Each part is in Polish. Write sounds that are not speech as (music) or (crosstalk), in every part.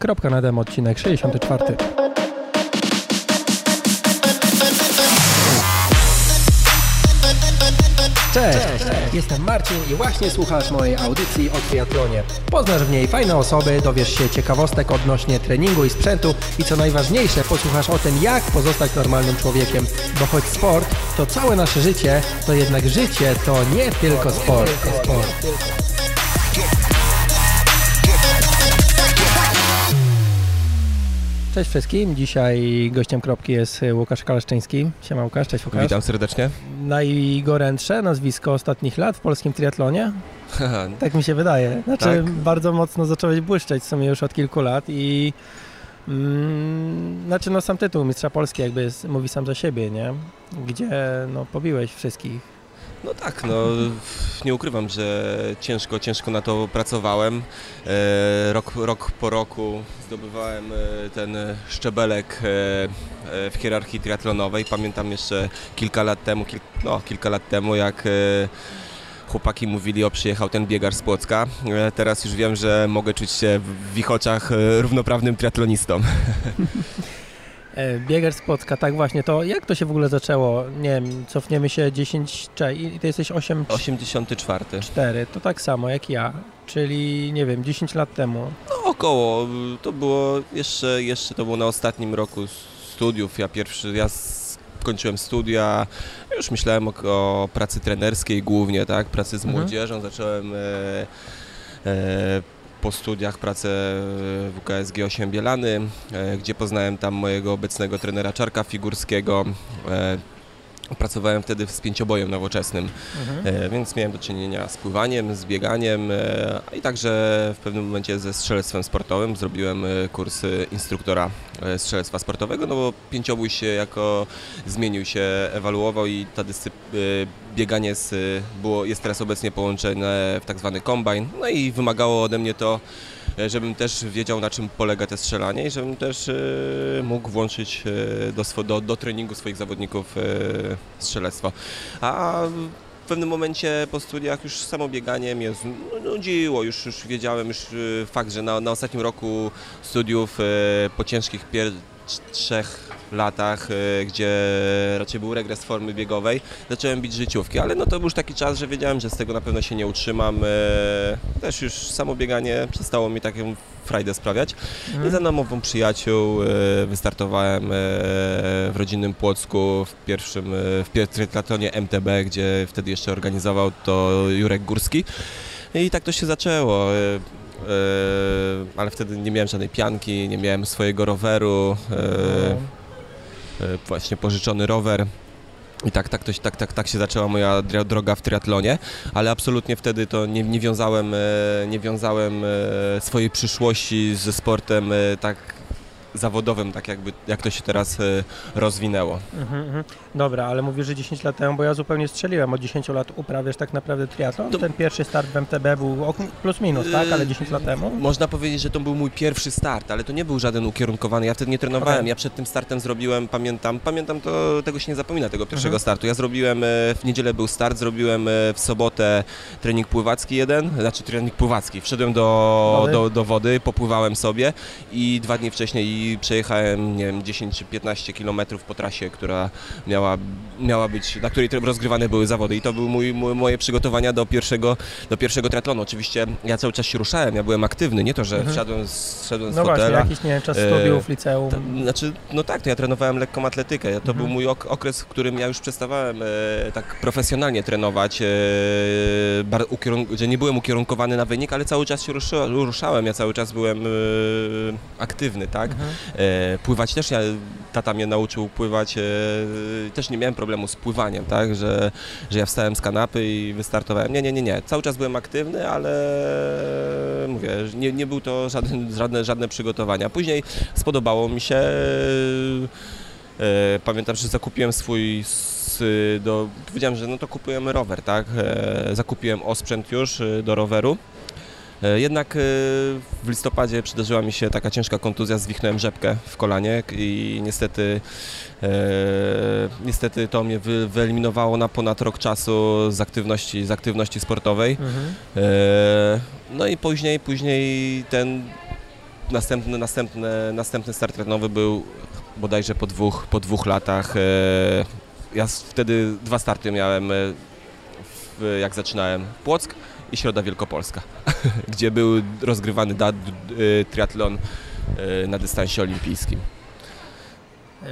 Kropka na demo, odcinek 64. Cześć, jestem Marcin i właśnie słuchasz mojej audycji o triatlonie. Poznasz w niej fajne osoby, dowiesz się ciekawostek odnośnie treningu i sprzętu i co najważniejsze, posłuchasz o tym, jak pozostać normalnym człowiekiem. Bo choć sport to całe nasze życie, to jednak życie to nie tylko sport. sport. Cześć wszystkim. Dzisiaj gościem kropki jest Łukasz Kaleszczyński. Siema Łukasz, cześć Łukasz. Witam serdecznie. Najgorętsze nazwisko ostatnich lat w polskim triatlonie? (laughs) tak mi się wydaje. Znaczy tak? bardzo mocno zacząłeś błyszczeć w sumie już od kilku lat i mm, znaczy no sam tytuł Mistrza Polski jakby jest, mówi sam za siebie, nie? Gdzie no pobiłeś wszystkich no tak, no nie ukrywam, że ciężko, ciężko na to pracowałem. E, rok, rok po roku zdobywałem e, ten szczebelek e, w hierarchii triatlonowej. Pamiętam jeszcze kilka lat temu, no, kilka lat temu, jak chłopaki mówili o przyjechał ten biegar z Płocka. Teraz już wiem, że mogę czuć się w ich oczach równoprawnym triatlonistą. (laughs) E, Bieger z Płocka, tak właśnie, to jak to się w ogóle zaczęło? Nie wiem, cofniemy się 10, i ty jesteś 8... 84. 4, to tak samo jak ja, czyli nie wiem, 10 lat temu. No około, to było jeszcze, jeszcze to było na ostatnim roku studiów, ja pierwszy, ja kończyłem studia, już myślałem o, o pracy trenerskiej głównie, tak, pracy z mhm. młodzieżą, zacząłem... E, e, po studiach pracę w UKSG 8 Bielany, e, gdzie poznałem tam mojego obecnego trenera Czarka Figurskiego. E, pracowałem wtedy z pięciobojem nowoczesnym, mhm. E, więc miałem do czynienia z pływaniem, z bieganiem a i także w pewnym momencie ze strzelectwem sportowym. Zrobiłem kurs instruktora strzelectwa sportowego, no bo pięciobój się jako zmienił się, ewaluował i ta dyscyplina bieganie z, było, jest teraz obecnie połączone w tak zwany kombine, no i wymagało ode mnie to, e, żebym też wiedział na czym polega to strzelanie i żebym też e, mógł włączyć e, do, do, do treningu swoich zawodników strzelectwo. A w pewnym momencie po studiach już samo bieganie mnie nudziło, już, już wiedziałem, już fakt, że na, na ostatnim roku studiów po ciężkich pier trzech latach, e, gdzie raczej był regres formy biegowej, zacząłem bić życiówki, ale no to był już taki czas, że wiedziałem, że z tego na pewno się nie utrzymam. E, też już samo bieganie przestało mi taką frajdę sprawiać. Mhm. I za namową przyjaciół e, wystartowałem w rodzinnym Płocku w pierwszym, w triathlonie MTB, gdzie wtedy jeszcze organizował to Jurek Górski. I tak to się zaczęło. Ale wtedy nie miałem żadnej pianki, nie miałem swojego roweru. No. E, właśnie pożyczony rower. I tak, tak, to, tak, tak, tak się zaczęła moja droga w triatlonie, ale absolutnie wtedy to nie, nie wiązałem, nie wiązałem swojej przyszłości ze sportem tak zawodowym, tak jakby, jak to się teraz rozwinęło. Dobra, ale mówisz, że 10 lat temu, bo ja zupełnie strzeliłem, od 10 lat uprawiasz tak naprawdę triatlon? To... Ten pierwszy start w MTB był plus minus, tak? Ale 10 lat temu? Można powiedzieć, że to był mój pierwszy start, ale to nie był żaden ukierunkowany, ja wtedy nie trenowałem, okay. ja przed tym startem zrobiłem, pamiętam, pamiętam to, tego się nie zapomina, tego pierwszego mhm. startu. Ja zrobiłem, e, w niedzielę był start, zrobiłem e, w sobotę trening pływacki jeden, znaczy trening pływacki, wszedłem do wody, do, do wody popływałem sobie i dwa dni wcześniej przejechałem, nie wiem, 10 czy 15 km po trasie, która miała, miała być, na której rozgrywane były zawody i to były mój, moje przygotowania do pierwszego, do pierwszego triatlonu. Oczywiście ja cały czas się ruszałem, ja byłem aktywny, nie to, że mhm. wsiadłem, zszedłem z no. No właśnie, jakiś, nie wiem, czas studiów, e, liceum. Znaczy, no tak, to ja trenowałem lekką atletykę. To mhm. był mój ok okres, w którym ja już przestawałem e, tak profesjonalnie trenować, e, bar, że nie byłem ukierunkowany na wynik, ale cały czas się ruszałem, ja cały czas byłem e, aktywny, tak? Mhm. E, pływać też ja, tata mnie nauczył pływać, e, też nie miałem problemu z pływaniem, tak, że, że ja wstałem z kanapy i wystartowałem. Nie, nie, nie, nie. Cały czas byłem aktywny, ale mówię, nie, nie był to żadne, żadne przygotowania. Później spodobało mi się, e, pamiętam, że zakupiłem swój do, powiedziałem, że no to kupujemy rower, tak, zakupiłem osprzęt już do roweru. E, jednak e, w listopadzie przydarzyła mi się taka ciężka kontuzja, zwichnąłem rzepkę w kolanie i niestety, e, niestety to mnie wy, wyeliminowało na ponad rok czasu z aktywności, z aktywności sportowej. Mhm. No i później, później ten następny, następny, następny start trenowy był bodajże po dwóch, po dwóch latach. E, ja wtedy dwa starty miałem, e, jak zaczynałem. Płock i Środa Wielkopolska, (laughs) gdzie był rozgrywany e, triatlon e, na dystansie olimpijskim. Yy,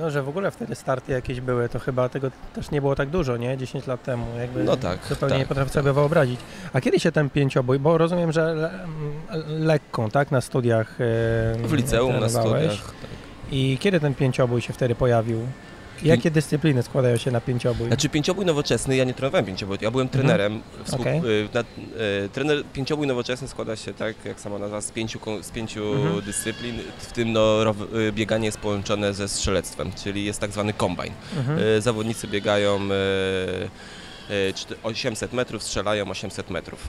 No, że w ogóle wtedy starty jakieś były, to chyba tego też nie było tak dużo, nie? 10 lat temu. Jakby No tak, Zupełnie tak. nie potrafię sobie wyobrazić. A kiedy się ten pięciobój, bo rozumiem, że le, m, lekką, tak, na studiach yy, W liceum, na studiach. Tak. I kiedy ten pięciobój się wtedy pojawił? Jakie dyscypliny składają się na pięciobój? Znaczy pięciobój nowoczesny, ja nie trenowałem pięciobój, ja byłem trenerem. Współ, Okej. y, na, y, trener pięciobój nowoczesny składa się, tak jak sama nazwa, z pięciu, z pięciu Mhm. dyscyplin, w tym no, row, y, bieganie jest połączone ze strzelectwem, czyli jest tak zwany kombajn. Mhm. Y, zawodnicy biegają czty- 800 metrów, strzelają 800 metrów.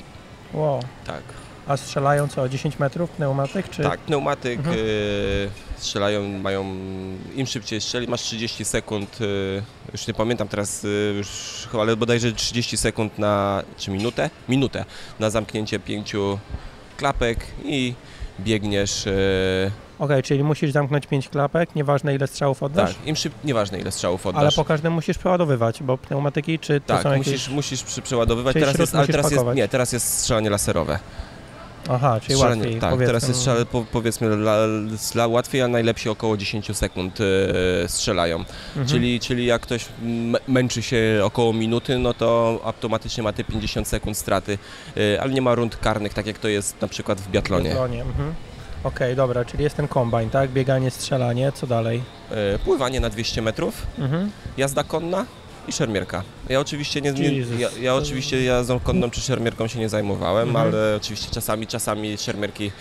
Wow. Tak, A strzelają co, 10 metrów pneumatyk? Czy... tak pneumatyk, Mhm. y, strzelają, mają, im szybciej strzeli, masz 30 sekund, y, już nie pamiętam teraz, y, już, ale bodajże 30 sekund na, czy minutę? Minutę na zamknięcie pięciu klapek i biegniesz, y, Okej, czyli musisz zamknąć 5 klapek, nieważne ile strzałów oddasz? tak, im szyb, nieważne ile strzałów oddasz. Ale po każdym musisz przeładowywać, bo pneumatyki czy to tak, są jakieś... musisz, musisz przeładowywać. Czyli Teraz jest, ale teraz jest, nie, teraz jest strzelanie laserowe. Aha, czyli Strzelanie- łatwiej. Tak, powiedzmy. teraz jest strzelanie, po, powiedzmy dla, dla łatwiej, a najlepsi około 10 sekund y, strzelają. Mhm. Czyli, czyli jak ktoś męczy się około minuty, no to automatycznie ma te 50 sekund straty, y, ale nie ma rund karnych, tak jak to jest na przykład w biatlonie. Biatlonie, Mhm. Okej, dobra, czyli jest ten kombajn, tak? Bieganie, strzelanie, co dalej? Y, Pływanie na 200 metrów, Mhm. jazda konna i szermierka. Ja oczywiście nie, nie ja, ja oczywiście jazdą konną czy szermierką się nie zajmowałem, Mhm. ale oczywiście czasami czasami szermierki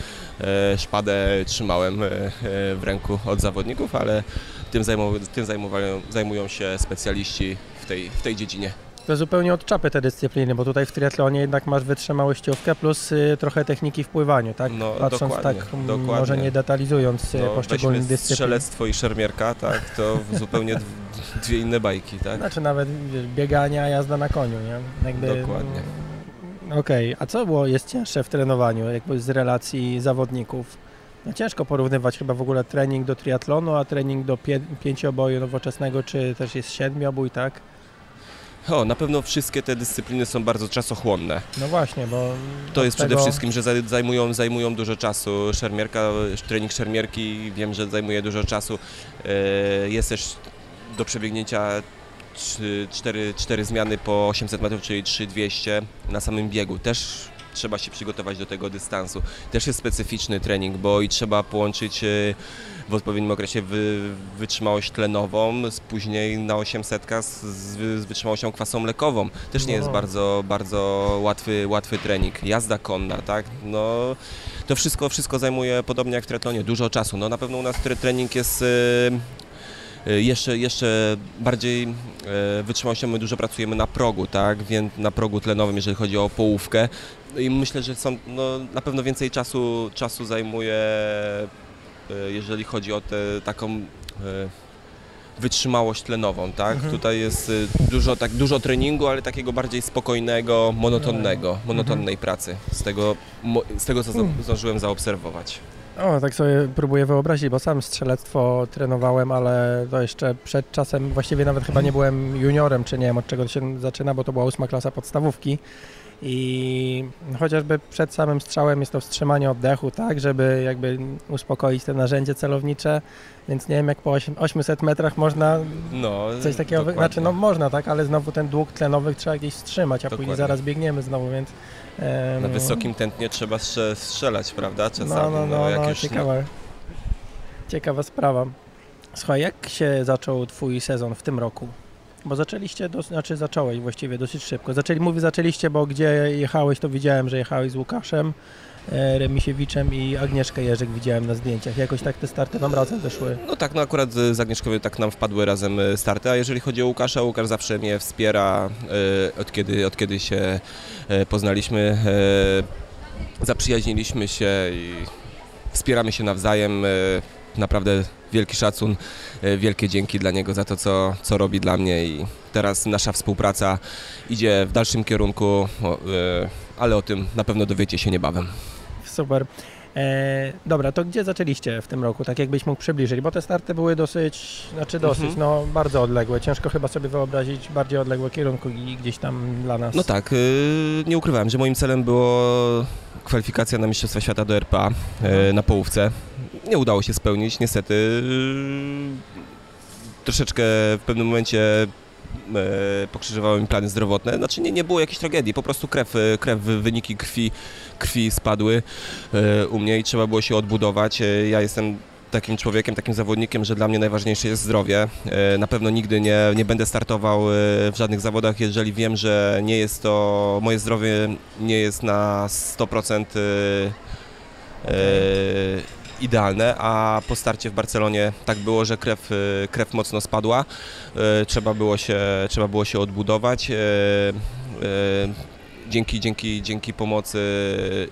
e, szpadę trzymałem e, e, w ręku od zawodników, ale tym, zajmow, tym zajmowają, zajmują się specjaliści w tej, w tej dziedzinie. To zupełnie od czapy te dyscypliny, bo tutaj w triatlonie jednak masz wytrzymałościówkę plus y, trochę techniki w pływaniu, tak? No, Patrząc dokładnie, tak, m, dokładnie. może nie detalizując y, No, poszczególnych dyscyplin. strzelectwo i szermierka, tak, to (laughs) zupełnie dwie inne bajki, tak? Znaczy nawet wiesz, biegania, jazda na koniu, nie? Jakby, Dokładnie. mm, Okej, a co było, jest cięższe w trenowaniu, jakby z relacji zawodników? No ciężko porównywać chyba w ogóle trening do triatlonu, a trening do pie- pięcioboju nowoczesnego, czy też jest siedmiobój, tak? O, na pewno wszystkie te dyscypliny są bardzo czasochłonne. No właśnie, bo... To jest tego- przede wszystkim, że za- zajmują, zajmują dużo czasu. Szermierka, trening szermierki wiem, że zajmuje dużo czasu. E, Jest też do przebiegnięcia 4, 4 zmiany po 800 metrów, czyli 3200 na samym biegu. Też trzeba się przygotować do tego dystansu. Też jest specyficzny trening, bo i trzeba połączyć e, w odpowiednim okresie wy, wytrzymałość tlenową, z później na 800 z, z wytrzymałością kwasą mlekową. Też nie jest No. bardzo, bardzo łatwy, łatwy trening. Jazda konna, tak? No, to wszystko, wszystko zajmuje podobnie jak w triatlonie, dużo czasu. No na pewno u nas tre- trening jest e, jeszcze, jeszcze bardziej e, wytrzymałością. My dużo pracujemy na progu, tak? Więc na progu tlenowym, jeżeli chodzi o połówkę. I myślę, że są, no, na pewno więcej czasu, czasu zajmuje, e, jeżeli chodzi o tę taką e, wytrzymałość tlenową, tak? Mhm. Tutaj jest e, dużo, tak, dużo treningu, ale takiego bardziej spokojnego, monotonnego, monotonnej pracy. Z tego, z tego co Mm. zdążyłem zaobserwować. O, tak sobie próbuję wyobrazić, bo sam strzelectwo trenowałem, ale to jeszcze przed czasem, właściwie nawet chyba nie byłem juniorem, czy nie wiem od czego to się zaczyna, bo to była ósma klasa podstawówki. I chociażby przed samym strzałem jest to wstrzymanie oddechu, tak, żeby jakby uspokoić te narzędzie celownicze, więc nie wiem jak po ośm- 800 metrach można No, coś takiego, dokładnie. znaczy no można, tak, ale znowu ten dług tlenowy trzeba gdzieś wstrzymać, a później Dokładnie. zaraz biegniemy znowu, więc... em, Na wysokim tętnie trzeba strze- strzelać, prawda? Czasami, no, no, no, jak no już, ciekawa, ciekawa sprawa. Słuchaj, jak się zaczął Twój sezon w tym roku? Bo zaczęliście, dos- znaczy zacząłeś właściwie dosyć szybko. Zaczęli, mówię zaczęliście, bo gdzie jechałeś, to widziałem, że jechałeś z Łukaszem e, Remisiewiczem i Agnieszkę Jerzyk widziałem na zdjęciach. Jakoś tak te starty wam razem wyszły. No tak, no akurat z Agnieszkowy tak nam wpadły razem e, starty, a jeżeli chodzi o Łukasza, Łukasz zawsze mnie wspiera, e, od kiedy, od kiedy się e, poznaliśmy, e, zaprzyjaźniliśmy się i wspieramy się nawzajem. Naprawdę wielki szacun, e, wielkie dzięki dla niego za to, co, co robi dla mnie i teraz nasza współpraca idzie w dalszym kierunku, e, ale o tym na pewno dowiecie się niebawem. Super. E, dobra, to gdzie zaczęliście w tym roku, tak jakbyś mógł przybliżyć, bo te starty były dosyć, znaczy dosyć, Mhm. no bardzo odległe, ciężko chyba sobie wyobrazić bardziej odległe kierunki gdzieś tam dla nas. No tak, y, nie ukrywałem, że moim celem było kwalifikacja na Mistrzostwa Świata do RPA y, na połówce. Nie udało się spełnić, niestety. y, Troszeczkę w pewnym momencie y, pokrzyżowały mi plany zdrowotne. Znaczy nie, nie było jakiejś tragedii, po prostu krew, y, krew wyniki krwi, krwi spadły y, u mnie i trzeba było się odbudować. Ja jestem takim człowiekiem, takim zawodnikiem, że dla mnie najważniejsze jest zdrowie. E, Na pewno nigdy nie, nie będę startował e, w żadnych zawodach, jeżeli wiem, że nie jest to, moje zdrowie nie jest na 100% e, e, idealne, a po starcie w Barcelonie tak było, że krew, e, krew mocno spadła, E, trzeba było się, trzeba było się odbudować. E, Dzięki, dzięki, dzięki pomocy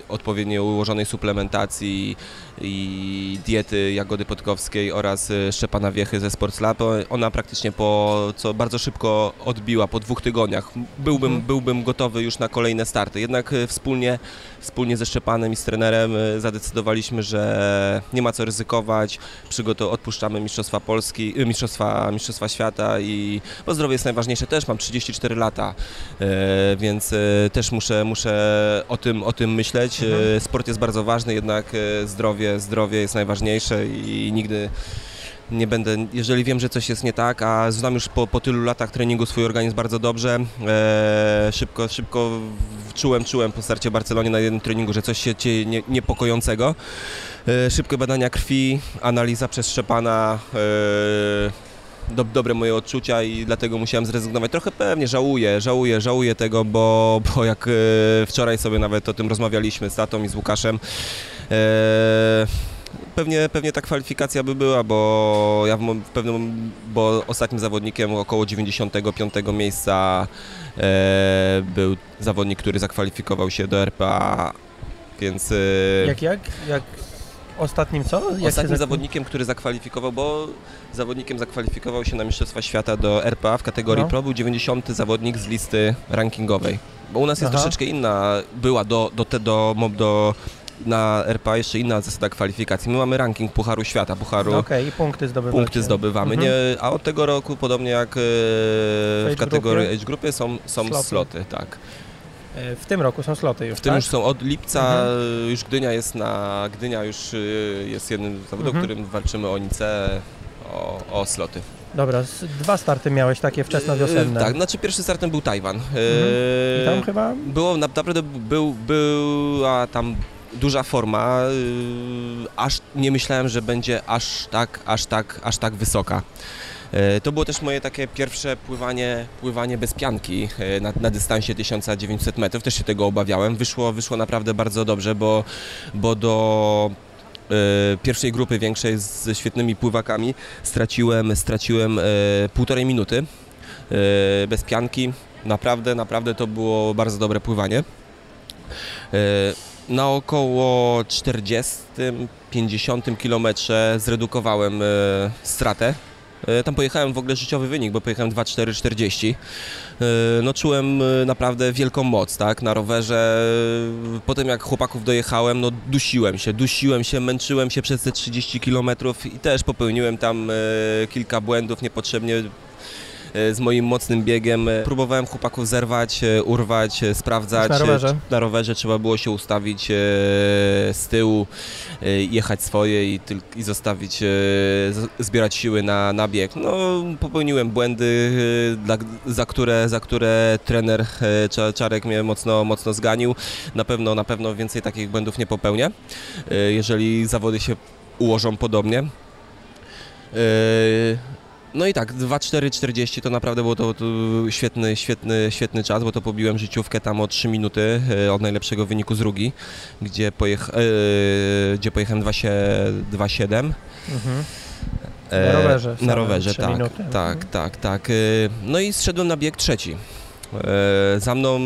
odpowiednio ułożonej suplementacji i diety Jagody Podkowskiej oraz y, Szczepana Wiechy ze Sports Lab, ona praktycznie po, co bardzo szybko odbiła, po dwóch tygodniach. Byłbym, Mhm. byłbym gotowy już na kolejne starty. Jednak y, wspólnie, wspólnie ze Szczepanem i z trenerem y, zadecydowaliśmy, że nie ma co ryzykować, przygoto- odpuszczamy Mistrzostwa Polski, Mistrzostwa, Mistrzostwa Świata i bo zdrowie jest najważniejsze. Też mam 34 lata, e, więc e, też muszę, muszę o, tym, o tym myśleć. Mhm. E, Sport jest bardzo ważny, jednak e, zdrowie, jest najważniejsze i nigdy nie będę, jeżeli wiem, że coś jest nie tak, a znam już po, po tylu latach treningu swój organizm bardzo dobrze, e, szybko, szybko czułem, czułem po starcie w Barcelonie na jednym treningu, że coś się dzieje nie, niepokojącego. E, szybkie badania krwi, analiza przez Szczepana, e, do, dobre moje odczucia i dlatego musiałem zrezygnować. Trochę pewnie żałuję, żałuję, żałuję tego, bo, bo jak e, wczoraj sobie nawet o tym rozmawialiśmy z tatą i z Łukaszem, Pewnie, pewnie ta kwalifikacja by była, bo ja w, pewnym, bo ostatnim zawodnikiem około 95 miejsca e, był zawodnik, który zakwalifikował się do RPA, więc e, Jak, jak? Jak ostatnim co? Jak ostatnim zawodnikiem, który zakwalifikował, bo zawodnikiem zakwalifikował się na Mistrzostwa Świata do RPA w kategorii No. Pro, był 90 zawodnik z listy rankingowej. Bo u nas jest Aha. troszeczkę inna, była do, do, te, do, mo- do na RPA jeszcze inna zasada kwalifikacji. My mamy ranking Pucharu Świata, Pucharu Okej, i punkty zdobywacie. punkty zdobywamy, Mhm. nie, a od tego roku, podobnie jak e, w age kategorii age grupy, są, są Sloty. sloty. tak. E, W tym roku są sloty już, W tym tak? już są od lipca, Mhm. już Gdynia jest na, Gdynia już e, jest jednym z zawodów, Mhm. którym walczymy o Nice, o, o sloty. Dobra, dwa starty miałeś takie wczesnowiosenne. Tak, znaczy pierwszy startem był Tajwan. E, I tam chyba... Było naprawdę był, była tam duża forma, yy, aż nie myślałem, że będzie aż tak, aż tak, aż tak wysoka. E, To było też moje takie pierwsze pływanie, pływanie bez pianki e, na, na dystansie 1900 metrów, też się tego obawiałem. Wyszło, wyszło naprawdę bardzo dobrze, bo, bo do e, pierwszej grupy większej z świetnymi pływakami straciłem, straciłem e, półtorej minuty e, bez pianki. Naprawdę, naprawdę to było bardzo dobre pływanie. Na około 40-50 kilometrze zredukowałem e, stratę. E, Tam pojechałem w ogóle życiowy wynik, bo pojechałem 2,440. E, No czułem naprawdę wielką moc, tak, na rowerze. Potem jak chłopaków dojechałem, no dusiłem się, dusiłem się, męczyłem się przez te 30 kilometrów i też popełniłem tam kilka błędów niepotrzebnie z moim mocnym biegiem. E, Próbowałem chłopaków zerwać, e, urwać, e, sprawdzać. Na rowerze? E, Na rowerze trzeba było się ustawić e, z tyłu, e, jechać swoje i, i zostawić, e, zbierać siły na, na bieg. No, popełniłem błędy, e, dla, za, które, za które trener e, Cza- Czarek mnie mocno, mocno zganił. Na pewno, na pewno więcej takich błędów nie popełnię, e, jeżeli zawody się ułożą podobnie. No i tak, 2.4.40 to naprawdę był to, to świetny, świetny, świetny czas, bo to pobiłem życiówkę tam o 3 minuty e, od najlepszego wyniku z Rugi, gdzie, pojech, e, gdzie pojechałem 2.7. Mhm. E, Na rowerze Na rowerze, tak, minuty. tak, Mhm. tak, tak. e, No i zszedłem na bieg trzeci. Za mną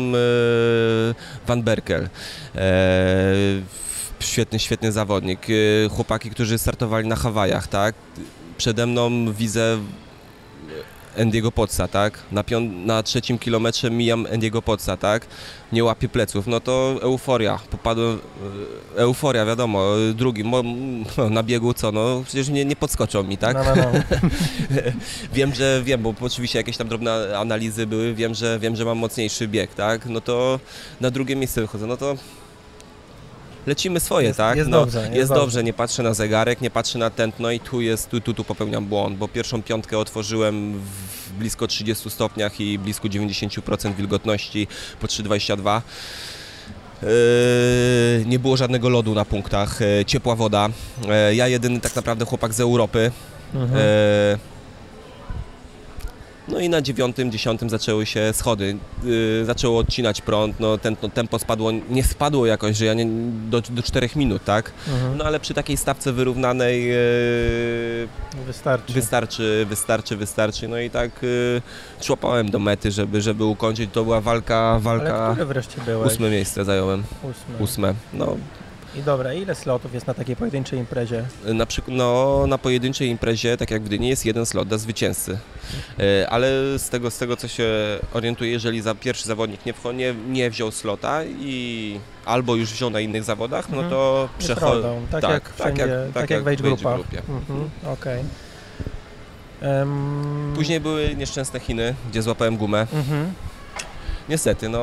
Van Berkel. Świetny, świetny zawodnik. Chłopaki, którzy startowali na Hawajach, tak. Przede mną widzę Andiego Potsa, tak? Na, pią- na trzecim kilometrze mijam Andiego Potsa, tak? Nie łapię pleców, no to euforia, popadłem, e, euforia, wiadomo, drugi, mo, na biegu co, no przecież nie, nie podskoczą mi, tak? No, no, no. (laughs) Wiem, że wiem, bo oczywiście jakieś tam drobne analizy były, wiem, że wiem, że mam mocniejszy bieg, tak? No to na drugie miejsce wychodzę, no to lecimy swoje, Jest- tak? jest no, dobrze, jest jest dobrze. dobrze, nie patrzę na zegarek, nie patrzę na tętno i tu jest, tu, tu, tu popełniam błąd, bo pierwszą piątkę otworzyłem w blisko 30 stopniach i blisko 90% wilgotności po 3,22. Yy, nie było żadnego lodu na punktach, yy, ciepła woda. Yy, ja jedyny tak naprawdę chłopak z Europy, Mhm. No i na dziewiątym, dziesiątym zaczęły się schody. Yy, zaczęło odcinać prąd, no, ten, no tempo spadło, nie spadło jakoś, że ja nie, do, do 4 minut, tak? Mhm. No ale przy takiej stawce wyrównanej yy, Wystarczy. wystarczy, wystarczy, wystarczy. No i tak yy, człapałem do mety, żeby, żeby ukończyć. To była walka, Ale walka. które wreszcie byłeś? Ósme miejsce zająłem, Ósme. ósme. No, I dobra, ile slotów jest na takiej pojedynczej imprezie? Na przykład no, na pojedynczej imprezie, tak jak w Gdyni, jest jeden slot dla zwycięzcy. E, Ale z tego, z tego co się orientuję, jeżeli za pierwszy zawodnik nie, nie, nie wziął slota i albo już wziął na innych zawodach, no Mhm. to przechodzi. roldą, tak, tak, jak tak wszędzie, jak- tak, tak jak jak w age grupach. grupie. Mhm, Okej. Em, Później były nieszczęsne Chiny, gdzie złapałem gumę. Mhm. Niestety, no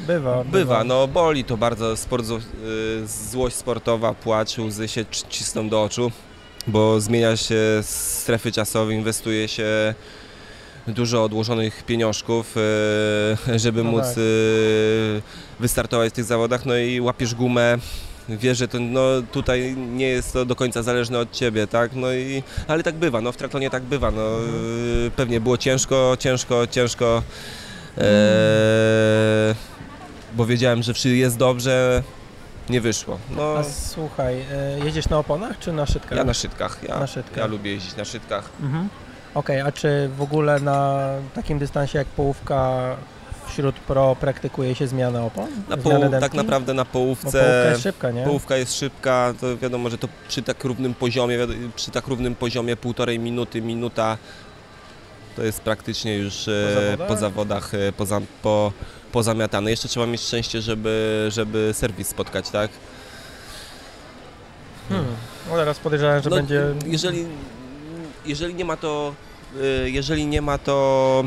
Bywa, bywa, no boli to bardzo, sport, y, złość sportowa, płacz, łzy się cisną do oczu, bo zmienia się strefy czasowe, inwestuje się dużo odłożonych pieniążków, y, żeby No móc tak. y, wystartować w tych zawodach, no i łapiesz gumę, wiesz, że to, no, tutaj nie jest to do końca zależne od Ciebie, tak, no i, ale tak bywa, no w triatlonie tak bywa, no y, pewnie było ciężko, ciężko, ciężko, e, bo wiedziałem, że jest dobrze, nie wyszło, no A słuchaj, e, jedziesz na oponach czy na szytkach? ja na szytkach, ja, Na ja lubię jeździć na szytkach. Mhm. Okej, a czy w ogóle na takim dystansie jak połówka wśród pro praktykuje się zmiana opon? Na tak naprawdę na Bo połówka połówce jest szybka, nie? Połówka jest szybka, to wiadomo, że to przy tak równym poziomie, przy tak równym poziomie półtorej minuty, minuta to jest praktycznie już e, zawodach? po zawodach, e, po, pozamiatane. Jeszcze trzeba mieć szczęście, żeby, żeby serwis spotkać, tak? Hmm. No teraz podejrzewam, że No, będzie... Jeżeli, jeżeli nie ma to, e, jeżeli nie ma to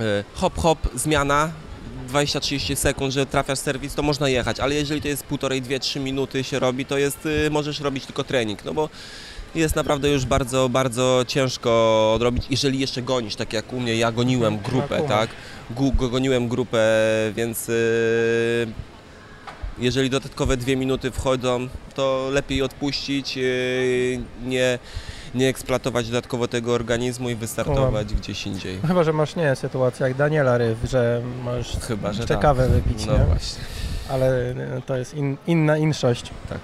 e, hop hop, zmiana, 20-30 sekund, że trafiasz serwis, to można jechać, ale jeżeli to jest półtorej, dwie, trzy minuty się robi, to jest, y, możesz robić tylko trening, no bo jest naprawdę już bardzo, bardzo ciężko odrobić, jeżeli jeszcze gonisz, tak jak u mnie, ja goniłem Mhm, grupę, tak, goniłem grupę, więc y, jeżeli dodatkowe dwie minuty wchodzą, to lepiej odpuścić, y, nie, nie eksploatować dodatkowo tego organizmu i wystartować gdzieś indziej. Chyba, że masz, nie, sytuację jak Daniela Ryw, że masz Chyba, że jeszcze tak. kawę wypić, No nie? właśnie, Ale e, to jest in, inna inszość. tak.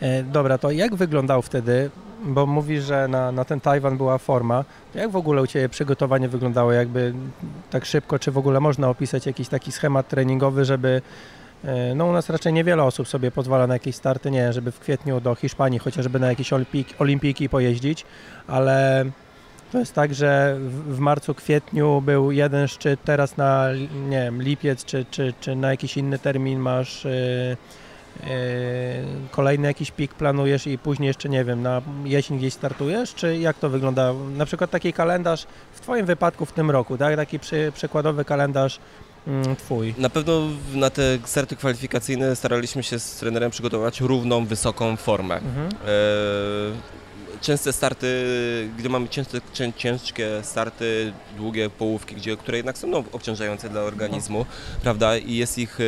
E, dobra, to jak wyglądał wtedy, bo mówisz, że na, na ten Tajwan była forma, jak w ogóle u Ciebie przygotowanie wyglądało, jakby tak szybko, czy w ogóle można opisać jakiś taki schemat treningowy, żeby, e, no u nas raczej niewiele osób sobie pozwala na jakieś starty, nie, żeby w kwietniu do Hiszpanii chociażby na jakieś olimpiki, olimpijki pojeździć, ale to jest tak, że w, marcu, kwietniu był jeden szczyt, teraz na, nie wiem, lipiec, czy, czy, czy na jakiś inny termin masz... Yy, kolejny jakiś pik planujesz i później jeszcze, nie wiem, na jesień gdzieś startujesz, czy jak to wygląda? Na przykład taki kalendarz w Twoim wypadku w tym roku, tak? Taki przy, przykładowy kalendarz mm, Twój. Na pewno na te starty kwalifikacyjne staraliśmy się z trenerem przygotować równą, wysoką formę. Mhm. E, Częste starty, gdy mamy ciężkie, cię- ciężkie starty, długie połówki, gdzie, które jednak są no, obciążające dla organizmu, prawda? I jest ich e,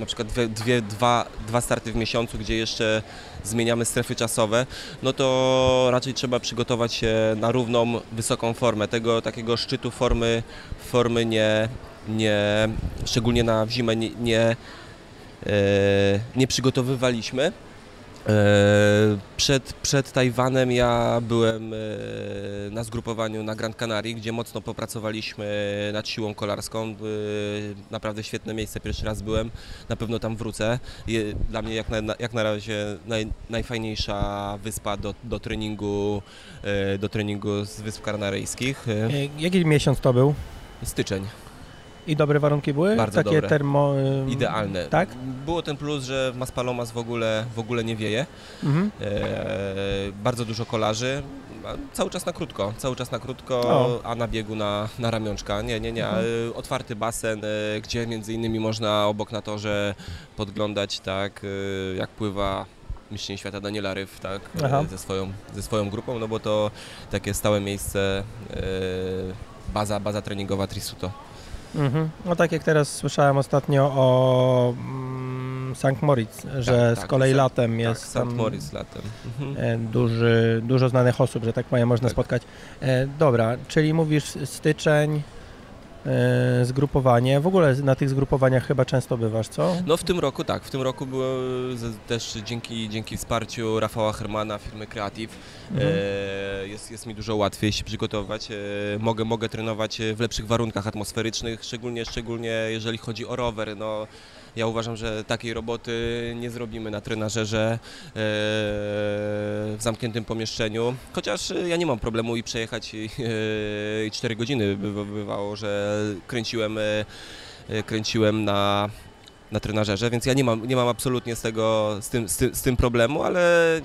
na przykład dwie, dwie, dwa, dwa starty w miesiącu, gdzie jeszcze zmieniamy strefy czasowe, no to raczej trzeba przygotować się na równą, wysoką formę. Tego takiego szczytu formy, formy nie, nie szczególnie na zimę nie, nie, e, nie przygotowywaliśmy. E, przed, przed Tajwanem ja byłem e, na zgrupowaniu na Gran Canaria, gdzie mocno popracowaliśmy nad siłą kolarską. E, naprawdę świetne miejsce, pierwszy raz byłem, na pewno tam wrócę. Dla mnie jak na, jak na razie naj, najfajniejsza wyspa do, do, treningu, do treningu z Wysp Kanaryjskich. Jaki miesiąc to był? Styczeń. I dobre warunki były? Bardzo Takie dobre. termo... Idealne. Tak? Było ten plus, że w Maspalomas w ogóle, w ogóle nie wieje. Mhm. E, bardzo dużo kolarzy. Cały czas na krótko, cały czas na krótko, o. a na biegu na, na ramionczka. Nie, nie, nie. Mhm. E, otwarty basen, e, gdzie między innymi można obok na torze podglądać, tak, e, jak pływa mistrzyni świata Daniela Ryf, tak, ze swoją, ze swoją grupą, no bo to takie stałe miejsce, baza, baza treningowa Trisuto. Mhm. No tak jak teraz słyszałem ostatnio o mm, St. Moritz, że tak, z tak, kolei latem tak, jest St. Moritz latem. Mhm. E, duży, dużo znanych osób, że tak powiem, można tak. spotkać. E, dobra, czyli mówisz styczeń, zgrupowanie. W ogóle na tych zgrupowaniach chyba często bywasz, co? No w tym roku tak, w tym roku było też dzięki, dzięki wsparciu Rafała Hermana, firmy Creative mhm. e, jest, jest mi dużo łatwiej się przygotować. E, mogę, mogę trenować w lepszych warunkach atmosferycznych, szczególnie, szczególnie jeżeli chodzi o rower. No, ja uważam, że takiej roboty nie zrobimy na trenażerze e, w zamkniętym pomieszczeniu, chociaż ja nie mam problemu i przejechać i, e, i 4 godziny. Bywało, że kręciłem, e, kręciłem na na trenażerze, więc ja nie mam, nie mam absolutnie z, tego, z, tym, z, tym, z tym problemu, ale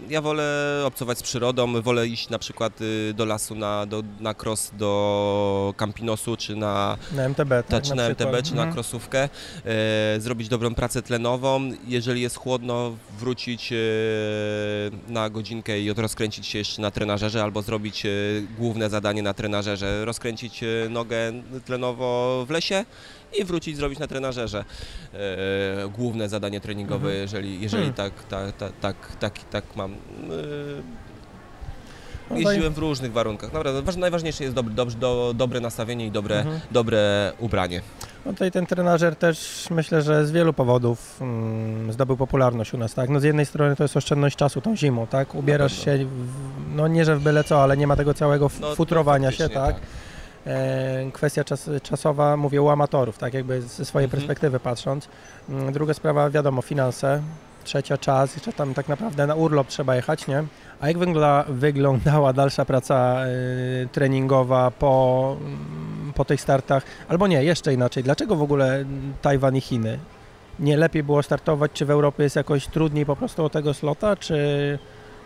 ja wolę obcować z przyrodą, wolę iść na przykład y, do lasu na, do, na cross do Campinosu, czy na, na MTB, tak, czy na, MTB, czy mhm. na crossówkę, e, zrobić dobrą pracę tlenową, jeżeli jest chłodno, wrócić e, na godzinkę i rozkręcić się jeszcze na trenażerze, albo zrobić e, główne zadanie na trenażerze, rozkręcić e, nogę tlenowo w lesie i wrócić zrobić na trenażerze e, główne zadanie treningowe, mhm. jeżeli, jeżeli hmm. tak, tak, tak, tak, tak, tak mam. E, no jeździłem w różnych warunkach. Naprawdę, najważniejsze jest dobry, dobry, do, dobre nastawienie i dobre, mhm. dobre ubranie. No tutaj ten trenażer też myślę, że z wielu powodów mm, zdobył popularność u nas, tak? No z jednej strony to jest oszczędność czasu tą zimą, tak? Ubierasz się, w, no nie że w byle co, ale nie ma tego całego no, futrowania się, tak? tak. E, kwestia czas, czasowa, mówię u amatorów, tak jakby ze swojej mhm. perspektywy patrząc. Mm, druga sprawa, wiadomo, finanse. Trzecia czas, jeszcze tam tak naprawdę na urlop trzeba jechać, nie? A jak wygląda, wyglądała dalsza praca y, treningowa po, mm, po tych startach? Albo nie, jeszcze inaczej. Dlaczego w ogóle Tajwan i Chiny? Nie lepiej było startować, czy w Europie jest jakoś trudniej po prostu o tego slota, czy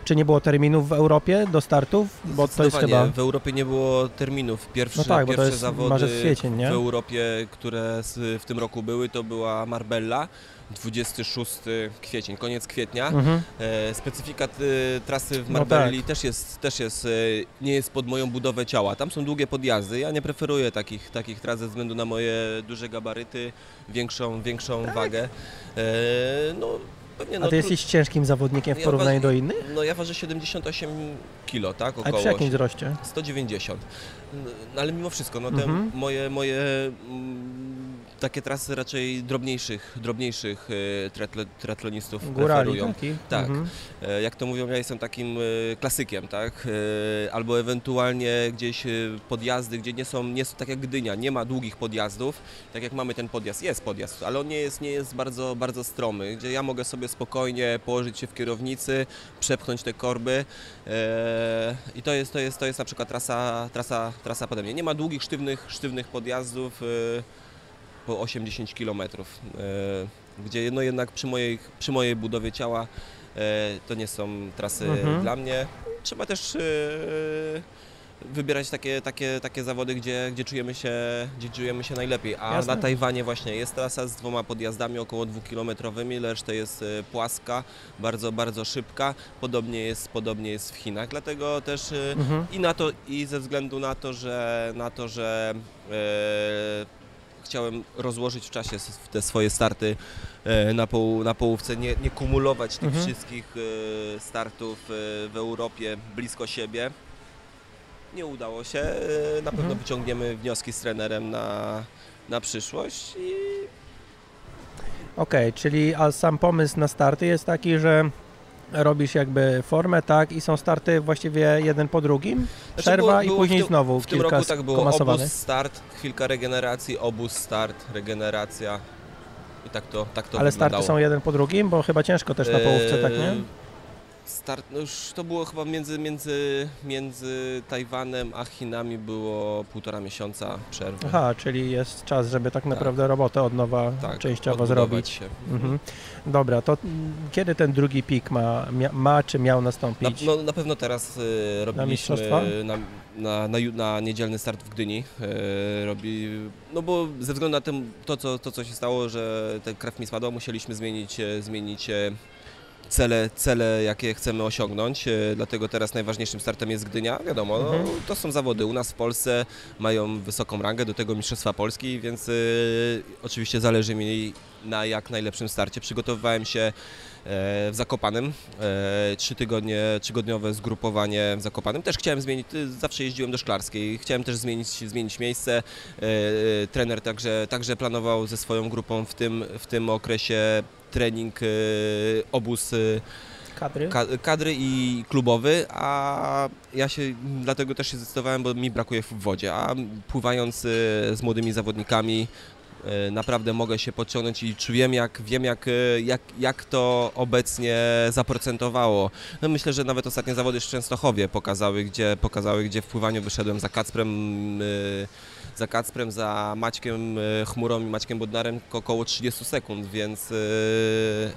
czy nie było terminów w Europie do startów? Bo to jest chyba... w Europie nie było terminów. Pierwsze, no tak, pierwsze zawody kwiecień, w Europie, które w tym roku były, to była Marbella. 26 kwiecień, koniec kwietnia. Mhm. E, specyfika e, trasy w Marbelli no tak. też, jest, też jest, e, nie jest pod moją budowę ciała. Tam są długie podjazdy. Ja nie preferuję takich, takich tras ze względu na moje duże gabaryty, większą, większą tak. wagę. E, no, Pewnie, no, A ty jesteś ciężkim zawodnikiem w porównaniu ja do innych? No ja ważę 78 kg, tak? Około A przy jakim wzroście? 190. No, ale mimo wszystko, no te mhm. moje, moje takie trasy raczej drobniejszych, drobniejszych e, triatlonistów Górali preferują. Taki? Tak. Mhm. E, jak to mówią, ja jestem takim e, klasykiem, tak? Albo ewentualnie gdzieś podjazdy, gdzie nie są, nie są tak jak Gdynia, nie ma długich podjazdów, tak jak mamy ten podjazd, jest podjazd, ale on nie jest, nie jest bardzo, bardzo stromy, gdzie ja mogę sobie spokojnie położyć się w kierownicy, przepchnąć te korby i to jest, to jest, to jest na przykład trasa, trasa, trasa pode mnie. Nie ma długich, sztywnych, sztywnych podjazdów, po 80 km, e, gdzie no jednak przy mojej, przy mojej budowie ciała e, to nie są trasy mhm. dla mnie. Trzeba też e, wybierać takie, takie, takie zawody, gdzie, gdzie, czujemy się, gdzie czujemy się najlepiej. A Jasne. na Tajwanie właśnie jest trasa z dwoma podjazdami około dwukilometrowymi, reszta jest płaska, bardzo, bardzo szybka. Podobnie jest, podobnie jest w Chinach, dlatego też mhm. i na to, i ze względu na to, że na to, że chciałem rozłożyć w czasie te swoje starty e, na, poł, na połówce, nie, nie kumulować tych mhm. wszystkich e, startów e, w Europie blisko siebie. Nie udało się. Na pewno mhm. wyciągniemy wnioski z trenerem na, na przyszłość. I... Okej, okay, czyli a sam pomysł na starty jest taki, że robisz jakby formę, tak, i są starty właściwie jeden po drugim, Znaczy, przerwa było- i później w znowu W tym kilka roku tak było, obóz, start, chwilka regeneracji, obóz, start, regeneracja i tak to, tak to Ale wyglądało. starty są jeden po drugim, bo chyba ciężko też na połówce, tak nie? Eee, Start, no już to było chyba między, między, między Tajwanem a Chinami było półtora miesiąca przerwy. Aha, czyli jest czas, żeby tak naprawdę robotę od nowa tak, częściowo zrobić. Mhm. Dobra, to kiedy ten drugi pik ma, ma czy miał Na, nastąpić? no, na pewno teraz y, robiliśmy mistrzostwa? na, na, na, na niedzielny start w Gdyni. Y, robi, no bo ze względu na tym, to, co, to, co się stało, że ten krew mi spadła, musieliśmy zmienić, e, zmienić e, cele, cele, jakie chcemy osiągnąć. E, Dlatego teraz najważniejszym startem jest Gdynia. Wiadomo, no, Mhm. to są zawody u nas w Polsce, mają wysoką rangę, do tego Mistrzostwa Polski, więc e, oczywiście zależy mi na jak najlepszym starcie. Przygotowywałem się e, w Zakopanem. E, Trzy tygodnie, trzygodniowe zgrupowanie w Zakopanem. Też chciałem zmienić, y, zawsze jeździłem do Szklarskiej, chciałem też zmienić, zmienić miejsce. E, e, Trener także, także planował ze swoją grupą w tym, w tym okresie trening, e, obóz e, Kadry? ka- kadry i klubowy, a ja się dlatego też się zdecydowałem, bo mi brakuje w wodzie, a pływając e, z młodymi zawodnikami e, naprawdę mogę się podciągnąć i czu- wiem jak, wiem jak, e, jak, jak to obecnie zaprocentowało. No myślę, że nawet ostatnie zawody w Częstochowie pokazały, gdzie, pokazały, gdzie w pływaniu wyszedłem za Kacprem e, za Kacprem, za Maćkiem e, Chmurą i Maćkiem Bodnarem około 30 sekund, więc e,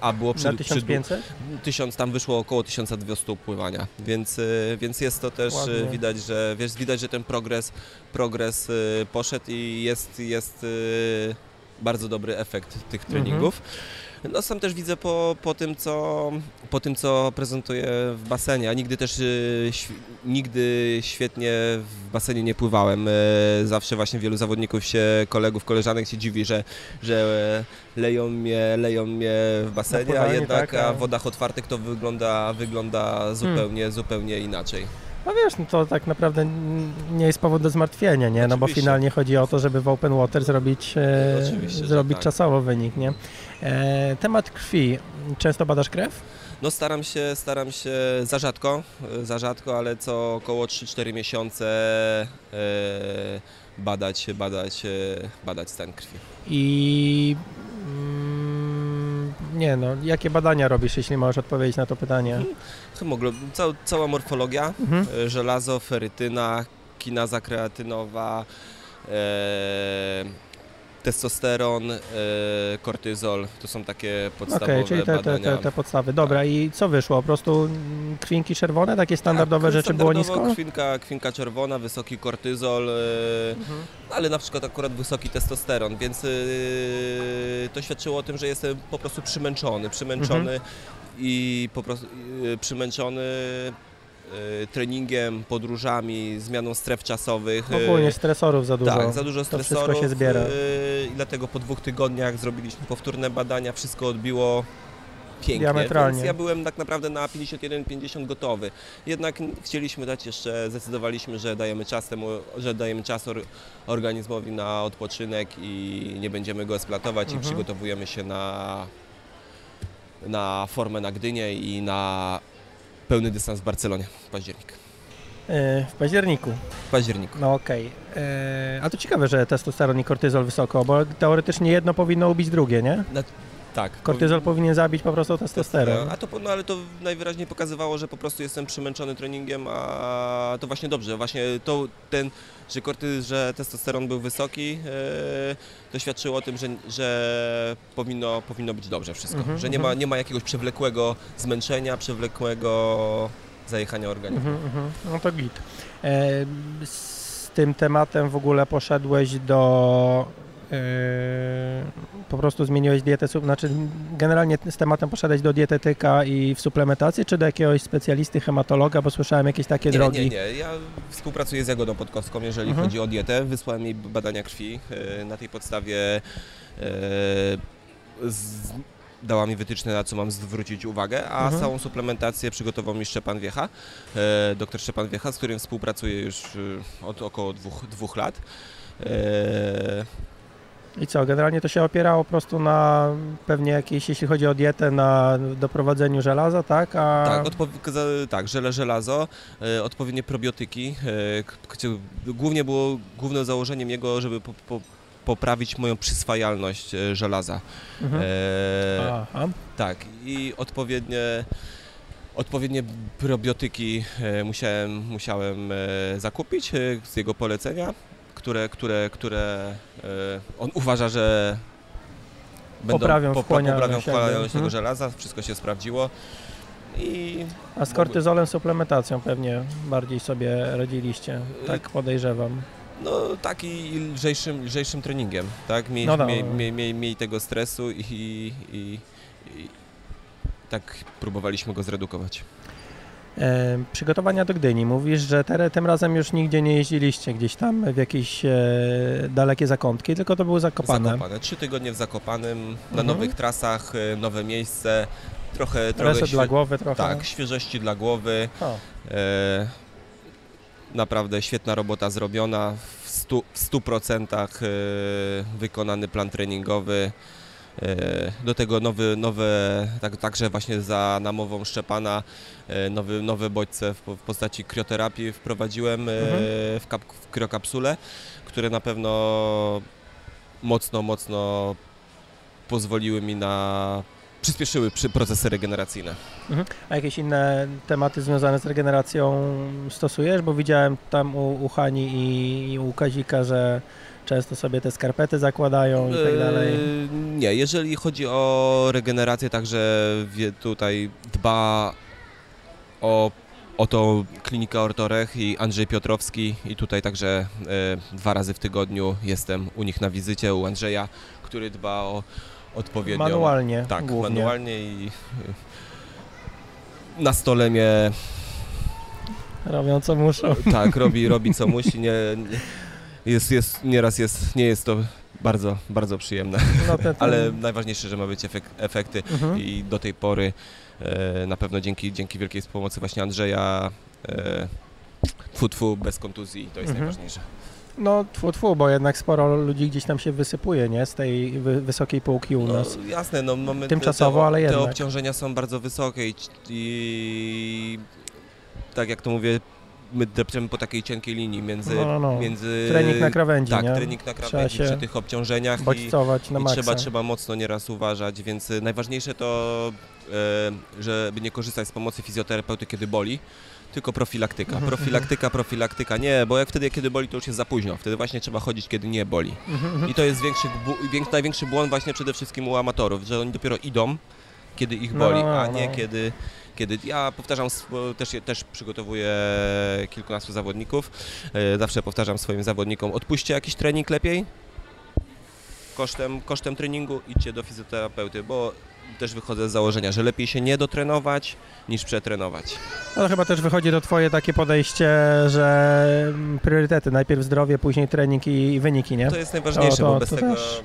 a było przy, Na przy, 1500? Tysiąc, tam wyszło około 1200 pływania, więc, y, więc jest to też Ładnie. widać, że wiesz, widać, że ten progres, progres poszedł i jest, jest bardzo dobry efekt tych Mhm. No sam też widzę po, po, tym, co, po tym, co prezentuję w basenie. Ja nigdy też y, nigdy świetnie w basenie nie pływałem. Y, Zawsze właśnie wielu zawodników się, kolegów, koleżanek się dziwi, że, że leją mnie, leją mnie w basenie, a jednak tak, a- a w wodach otwartych to wygląda, wygląda zupełnie, zupełnie inaczej. No wiesz, no to tak naprawdę nie jest powód do zmartwienia, nie? No bo finalnie chodzi o to, żeby w open water zrobić, e, zrobić tak. czasowo wynik, nie? E, temat krwi. Często badasz krew? No staram się, staram się za rzadko, e, za rzadko, ale co około 3-4 miesiące e, badać, badać, badać stan krwi. I mm, nie no, jakie badania robisz, jeśli możesz odpowiedzieć na to pytanie? Hemoglobin, ca, cała morfologia, Mhm. żelazo, ferytyna, kinaza kreatynowa, e, testosteron, e, kortyzol, to są takie podstawowe Okej, czyli te, te, badania. te, te podstawy. Dobra, i co wyszło? Po prostu krwinki czerwone, takie standardowe Tak, rzeczy było nisko? Kwinka, kwinka czerwona, wysoki kortyzol, e, Mhm. ale na przykład akurat wysoki testosteron, więc yy, to świadczyło o tym, że jestem po prostu przymęczony, przymęczony Mhm. i po prostu przymęczony treningiem, podróżami, zmianą stref czasowych. yy, Ogólnie stresorów za dużo. tak, za dużo To stresorów. wszystko się zbiera. yy, I dlatego po dwóch tygodniach zrobiliśmy powtórne badania, wszystko odbiło pięknie. Diametralnie. Więc ja byłem tak naprawdę na 51-50 gotowy. Jednak chcieliśmy dać jeszcze, zdecydowaliśmy, że dajemy czas temu, że dajemy czas or, organizmowi na odpoczynek i nie będziemy go eksploatować Mhm. i przygotowujemy się na, na formę na Gdynię i na pełny dystans w Barcelonie w październik. E, w październiku. W październiku. No okej. E, A to ciekawe, że testosteron i kortyzol wysoko, bo teoretycznie jedno powinno ubić drugie, nie? Tak. Kortyzol powinien zabić po prostu testosteron. A to, no, ale to najwyraźniej pokazywało, że po prostu jestem przemęczony treningiem, a to właśnie dobrze. Właśnie to ten, że korty, że testosteron był wysoki, e, to świadczyło o tym, że, że powinno, powinno być dobrze wszystko. Mhm, że nie ma, mhm. nie ma jakiegoś przewlekłego zmęczenia, przewlekłego zajechania organizmu. Mhm, mhm. No to git. E, z tym tematem w ogóle poszedłeś do... e, po prostu zmieniłeś dietę, znaczy generalnie z tematem poszedłeś do dietetyka i w suplementacji, czy do jakiegoś specjalisty, hematologa, bo słyszałem jakieś takie Nie, drogi. nie, nie. Ja współpracuję z Jagodą Podkowską, jeżeli Mhm. chodzi o dietę. Wysłałem jej badania krwi. e, Na tej podstawie e, z, dała mi wytyczne, na co mam zwrócić uwagę, a Mhm. całą suplementację przygotował mi Szczepan Wiecha, e, doktor Szczepan Wiecha, z którym współpracuję już e, od około dwóch, dwóch lat. E, I co, generalnie to się opierało po prostu na pewnie jakieś, jeśli chodzi o dietę, na doprowadzeniu żelaza, tak? A... Tak, tak, żele, żelazo, e, odpowiednie probiotyki. E, głównie było głównym założeniem jego, żeby po, po, poprawić moją przyswajalność e, żelaza. Mhm. E, Aha. tak, i odpowiednie, odpowiednie probiotyki musiałem, musiałem zakupić z jego polecenia, które, które, które e, on uważa, że Poprawią po- po- wchłanialność poprawią jakby. wchłanialność tego Mhm. żelaza, wszystko się sprawdziło. I A z kortyzolem, suplementacją pewnie bardziej sobie radziliście, tak podejrzewam. No tak i lżejszym, lżejszym treningiem, tak? Miej, No da. miej, miej, miej, miej tego stresu i, i, i tak próbowaliśmy go zredukować. E, przygotowania do Gdyni. Mówisz, że te, tym razem już nigdzie nie jeździliście gdzieś tam w jakieś e, dalekie zakątki, tylko to były Zakopane. Zakopane. Trzy tygodnie w Zakopanym, na Mhm. nowych trasach, e, nowe miejsce, trochę, trochę Reset dla głowy trochę. Tak, świeżości dla głowy. E, naprawdę świetna robota zrobiona, w stu, w 100% e, wykonany plan treningowy. E, Do tego nowy, nowe, tak, także właśnie za namową Szczepana, e, nowy, nowe bodźce w, w postaci krioterapii wprowadziłem e, Mhm. w, kap, w kriokapsule, które na pewno mocno, mocno pozwoliły mi na przyspieszyły przy procesy regeneracyjne. A jakieś inne tematy związane z regeneracją stosujesz? Bo widziałem tam u, u Hani i, i u Kazika, że często sobie te skarpety zakładają i tak dalej. Eee, Nie, jeżeli chodzi o regenerację, także tutaj dba o, o to klinika Ortorech i Andrzej Piotrowski i tutaj także e, dwa razy w tygodniu jestem u nich na wizycie, u Andrzeja, który dba o odpowiednią... Manualnie Tak, głównie. manualnie i e, na stole mnie Robią co muszą. tak, robi, robi co (laughs) musi, nie, nie, jest, jest, nieraz jest, nie jest to bardzo, bardzo przyjemne. No, ten, ten, (laughs) Ale najważniejsze, że ma być efek, efekty Mhm. i do tej pory e, na pewno dzięki, dzięki wielkiej pomocy właśnie Andrzeja e, tfu, tfu, bez kontuzji, to jest Mhm. najważniejsze. No tfu, tfu, bo jednak sporo ludzi gdzieś tam się wysypuje, nie? Z tej wy, wysokiej półki u nas. No, jasne, no mamy Tymczasowo, te, ale te jednak. obciążenia są bardzo wysokie i, i tak jak to mówię, my depczemy po takiej cienkiej linii między, No, no, no. między Trening na krawędzi, tak, nie? trening na krawędzi przy tych obciążeniach i, na I maksa. trzeba, trzeba mocno nieraz uważać, więc y, najważniejsze to, e, żeby nie korzystać z pomocy fizjoterapeuty, kiedy boli, tylko profilaktyka. Mhm, Profilaktyka, profilaktyka, nie, bo jak wtedy, kiedy boli, to już jest za późno. Wtedy właśnie trzeba chodzić, kiedy nie boli. Mhm, mhm. I to jest większy, wiek- największy błąd właśnie przede wszystkim u amatorów, że oni dopiero idą, kiedy ich No, boli, no, a nie no. kiedy... Kiedy ja powtarzam, też, też przygotowuję kilkunastu zawodników, e, zawsze powtarzam swoim zawodnikom, odpuśćcie jakiś trening lepiej, kosztem, kosztem treningu idźcie do fizjoterapeuty, bo też wychodzę z założenia, że lepiej się nie dotrenować niż przetrenować. No chyba też wychodzi to twoje takie podejście, że mm, priorytety, najpierw zdrowie, później trening i, wyniki, nie? To jest najważniejsze, To- to- bo bez to tego też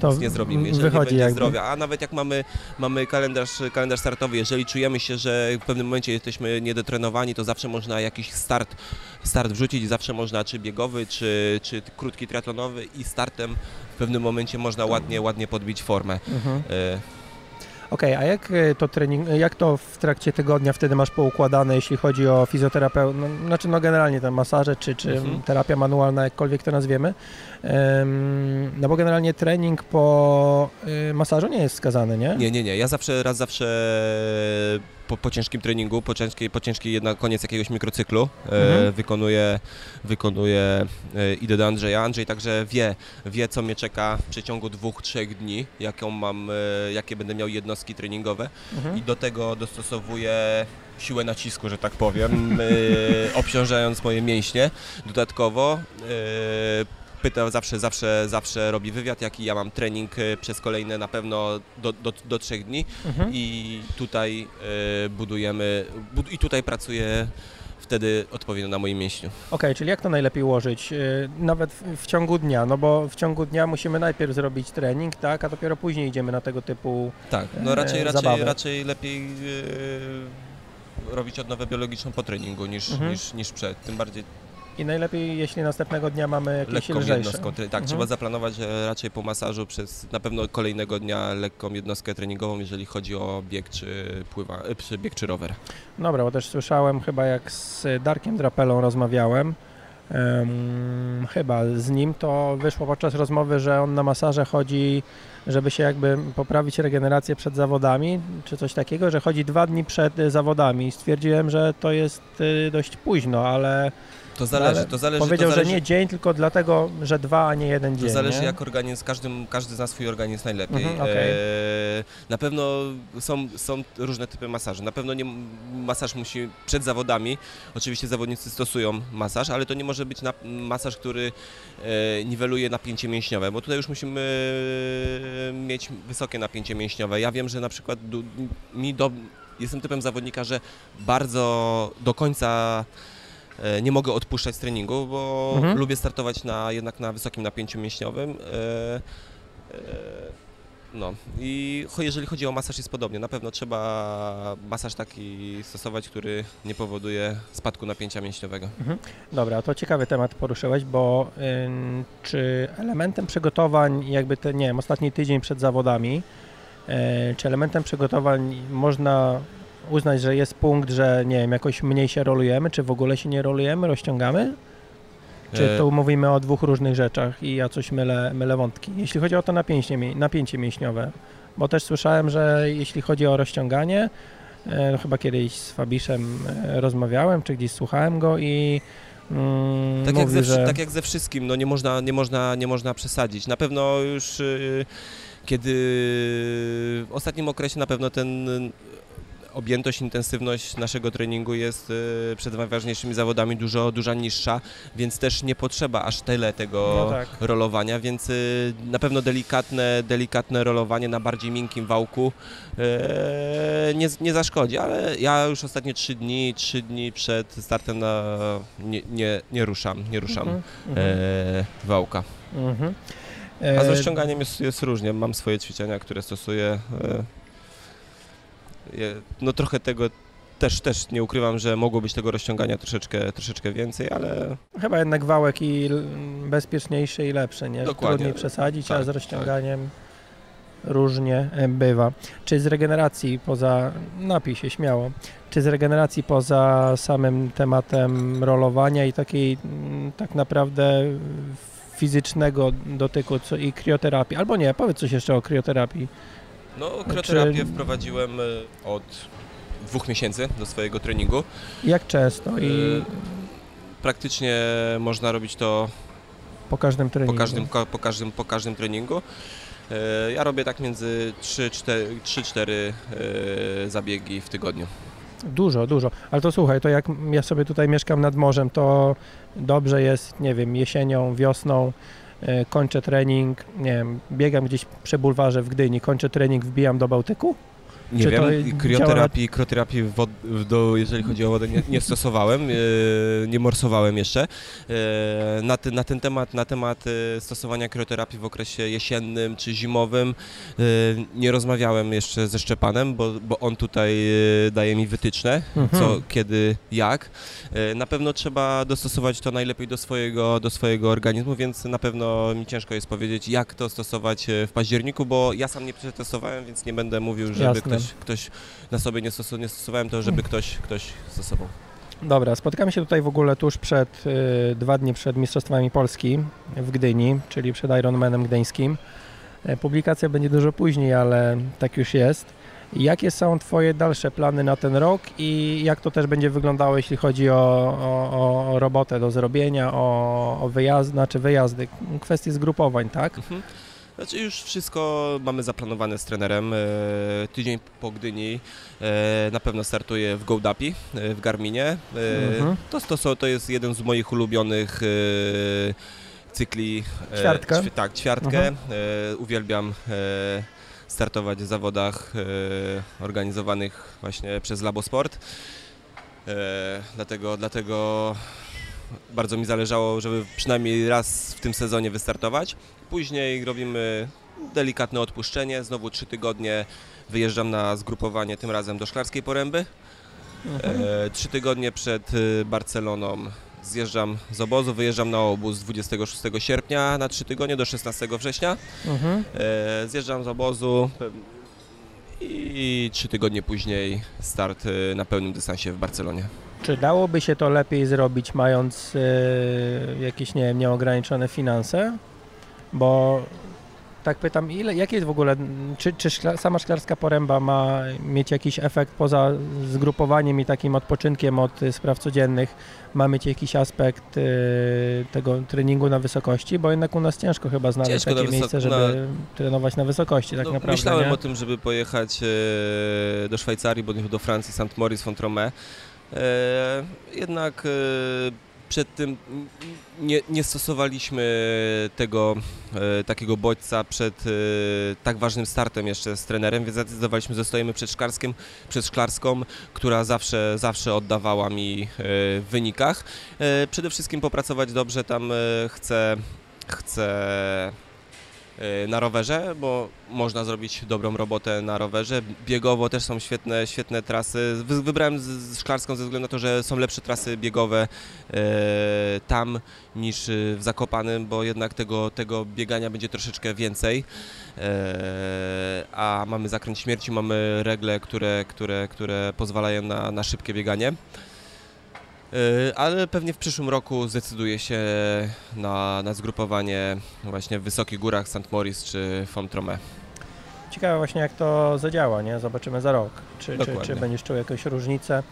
To nic nie zrobimy, jeżeli wychodzi nie będzie jakby. zdrowia. A nawet jak mamy, mamy kalendarz, kalendarz startowy, jeżeli czujemy się, że w pewnym momencie jesteśmy niedotrenowani, to zawsze można jakiś start, start wrzucić, zawsze można czy biegowy, czy, czy krótki triatlonowy i startem w pewnym momencie można ładnie, ładnie podbić formę. Mhm. E, Okej, a jak y, to trening, jak to w trakcie tygodnia wtedy masz poukładane, jeśli chodzi o fizjoterapeutę, no, znaczy no generalnie tam masaże, czy, czy Mhm. terapia manualna, jakkolwiek to nazwiemy, Ym, no bo generalnie trening po y, masażu nie jest wskazany, nie? Nie, nie, nie. Ja zawsze, raz zawsze po, po ciężkim treningu, po ciężkiej, po ciężkiej jednak koniec jakiegoś mikrocyklu Mhm. e, wykonuję, wykonuję e, idę do Andrzeja. Andrzej także wie, wie co mnie czeka w przeciągu dwóch, trzech dni, jaką mam, e, jakie będę miał jednostki treningowe Mhm. i do tego dostosowuję siłę nacisku, że tak powiem, obciążając moje mięśnie. Dodatkowo pyta zawsze, zawsze, zawsze robi wywiad, jaki ja mam trening e, przez kolejne na pewno do, do, do trzech dni Mhm. i tutaj e, budujemy, bud i tutaj pracuję wtedy odpowiednio na moim mięśniu. Okej, czyli jak to najlepiej ułożyć? Yy, Nawet w, w ciągu dnia, no bo w ciągu dnia musimy najpierw zrobić trening, tak, a dopiero później idziemy na tego typu... Tak, no raczej, E, raczej, zabawę. raczej lepiej e, robić odnowę biologiczną po treningu niż, Mhm. niż, niż przed, tym bardziej I najlepiej, jeśli następnego dnia mamy jakieś lekką lżejsze. jednostką. Tak, Mhm. trzeba zaplanować e, raczej po masażu przez na pewno kolejnego dnia lekką jednostkę treningową, jeżeli chodzi o bieg czy pływa, e, czy bieg czy rower. Dobra, bo też słyszałem chyba jak z Darkiem Drapelą rozmawiałem, em, chyba z nim, to wyszło podczas rozmowy, że on na masaże chodzi, żeby się jakby poprawić regenerację przed zawodami, czy coś takiego, że chodzi dwa dni przed y, zawodami. Stwierdziłem, że to jest dość późno, ale To zależy, Ale to zależy, powiedział, to zależy, że nie dzień, tylko dlatego, że dwa, a nie jeden To dzień. zależy nie? jak organizm, każdy, każdy zna swój organizm najlepiej. Mhm, okej. E, na pewno są, są różne typy masaży. Na pewno nie, masaż musi przed zawodami, oczywiście zawodnicy stosują masaż, ale to nie może być na, masaż, który e, niweluje napięcie mięśniowe, bo tutaj już musimy e, mieć wysokie napięcie mięśniowe. Ja wiem, że na przykład mi do, jestem typem zawodnika, że bardzo do końca nie mogę odpuszczać z treningu, bo Mhm. lubię startować na, jednak na wysokim napięciu mięśniowym. E, e, no i jeżeli chodzi o masaż jest podobnie. Na pewno trzeba masaż taki stosować, który nie powoduje spadku napięcia mięśniowego. Dobra, to ciekawy temat poruszyłeś, bo ym, czy elementem przygotowań, jakby ten, nie wiem, ostatni tydzień przed zawodami, e, czy elementem przygotowań można uznać, że jest punkt, że nie wiem, jakoś mniej się rolujemy, czy w ogóle się nie rolujemy, rozciągamy? Czy E, tu mówimy o dwóch różnych rzeczach i ja coś mylę, mylę wątki? Jeśli chodzi o to napięcie, napięcie mięśniowe, bo też słyszałem, że jeśli chodzi o rozciąganie, e, chyba kiedyś z Fabiszem e, rozmawiałem, czy gdzieś słuchałem go i mm, Tak jak, mówił, ze, wszy- że... tak jak ze wszystkim, no nie można, nie można, nie można przesadzić. Na pewno już y, kiedy w ostatnim okresie na pewno ten objętość, intensywność naszego treningu jest y, przed najważniejszymi zawodami dużo, dużo niższa, więc też nie potrzeba aż tyle tego No tak. rolowania, więc y, na pewno delikatne, delikatne rolowanie na bardziej miękkim wałku y, nie, nie zaszkodzi, ale ja już ostatnie trzy dni, trzy dni przed startem na, nie, nie, nie ruszam, nie ruszam Mhm, e, wałka. mhm. A z E, rozciąganiem jest, jest różnie. Mam swoje ćwiczenia, które stosuję. e, No trochę tego też, też nie ukrywam, że mogło być tego rozciągania troszeczkę, troszeczkę więcej, ale Chyba jednak wałek i bezpieczniejszy i lepszy, nie? Dokładnie. Trudniej przesadzić, a Tak, z rozciąganiem różnie e, bywa. Czy z regeneracji poza, napij się śmiało, czy z regeneracji poza samym tematem rolowania i takiej mm, tak naprawdę fizycznego dotyku co, i krioterapii, albo nie, powiedz coś jeszcze o krioterapii. No, krioterapię wprowadziłem e, od dwóch miesięcy do swojego treningu. Jak często i E, Praktycznie można robić to po każdym po treningu? każdym, ko- po każdym, po każdym treningu. E, Ja robię tak między 3-4 zabiegi w tygodniu. Dużo, dużo. Ale to słuchaj, to jak ja sobie tutaj mieszkam nad morzem, to dobrze jest, nie wiem, jesienią, wiosną, kończę trening, nie wiem, biegam gdzieś przy bulwarze w Gdyni, kończę trening, wbijam do Bałtyku? Nie Czy wiem, działa krioterapii, krioterapii wod, w- do, jeżeli chodzi o wodę nie, nie stosowałem, (laughs) e, nie morsowałem jeszcze. E, na, ty, na ten temat, na temat e, stosowania krioterapii w okresie jesiennym czy zimowym nie rozmawiałem jeszcze ze Szczepanem, bo, bo on tutaj daje mi wytyczne, Mhm. co, kiedy, jak. Na pewno trzeba dostosować to najlepiej do swojego, do swojego organizmu, więc na pewno mi ciężko jest powiedzieć, jak to stosować w październiku, bo ja sam nie przetestowałem, więc nie będę mówił, żeby Jasne. ktoś, ktoś na sobie nie, stosu- nie stosowałem, to żeby ktoś, ktoś stosował. Dobra, spotkamy się tutaj w ogóle tuż przed, y, dwa dni przed Mistrzostwami Polski w Gdyni, czyli przed Ironmanem gdyńskim. E, Publikacja będzie dużo później, ale tak już jest. Jakie są Twoje dalsze plany na ten rok i jak to też będzie wyglądało, jeśli chodzi o, o, o robotę do zrobienia, o, o wyjazdy, znaczy wyjazdy, kwestie zgrupowań, tak? Mhm. Znaczy już wszystko mamy zaplanowane z trenerem. E, tydzień po Gdyni e, na pewno startuję w GoDapi e, w Garminie. Mhm. to, to, to jest jeden z moich ulubionych cykli. e, Ćwiartka? ćwi- tak, ćwiartkę. Mhm. Uwielbiam startować w zawodach organizowanych właśnie przez Labosport. Dlatego, dlatego bardzo mi zależało, żeby przynajmniej raz w tym sezonie wystartować. Później robimy delikatne odpuszczenie, znowu trzy tygodnie wyjeżdżam na zgrupowanie, tym razem do Szklarskiej Poręby. Mhm. E, trzy tygodnie przed y, Barceloną zjeżdżam z obozu, wyjeżdżam na obóz 26 sierpnia na 3 tygodnie do 16 września. Mhm. E, zjeżdżam z obozu i 3 tygodnie później start e, na pełnym dystansie w Barcelonie. Czy dałoby się to lepiej zrobić, mając y, jakieś, nie wiem, nieograniczone finanse? Bo tak pytam, ile, jakie jest w ogóle, czy, czy szkla, sama szklarska poręba ma mieć jakiś efekt poza zgrupowaniem i takim odpoczynkiem od spraw codziennych? Ma mieć jakiś aspekt y, tego treningu na wysokości? Bo jednak u nas ciężko chyba znaleźć Ciężko na takie miejsce, żeby trenować na wysokości tak No, naprawdę. myślałem nie? o tym, żeby pojechać e, do Szwajcarii, bądź do Francji, St. Moritz, Fontromé. E, jednak e, przed tym nie, nie stosowaliśmy tego e, takiego bodźca przed tak ważnym startem jeszcze z trenerem, więc zdecydowaliśmy, że stoimy przed szklarskim, przed szklarską, która zawsze, zawsze oddawała mi w wynikach. Przede wszystkim popracować dobrze tam chcę, chcę na rowerze, bo można zrobić dobrą robotę na rowerze. Biegowo też są świetne, świetne trasy. Wy, wybrałem z, Szklarską ze względu na to, że są lepsze trasy biegowe e, tam niż e, w Zakopanym, bo jednak tego, tego biegania będzie troszeczkę więcej. A mamy zakręt śmierci, mamy regle, które, które, które pozwalają na, na szybkie bieganie. E, Ale pewnie w przyszłym roku zdecyduję się na, na zgrupowanie właśnie w Wysokich Górach St. Moritz czy Fontromé. Ciekawe właśnie jak to zadziała, nie? Zobaczymy za rok, czy, czy, czy będziesz czuł jakąś różnicę.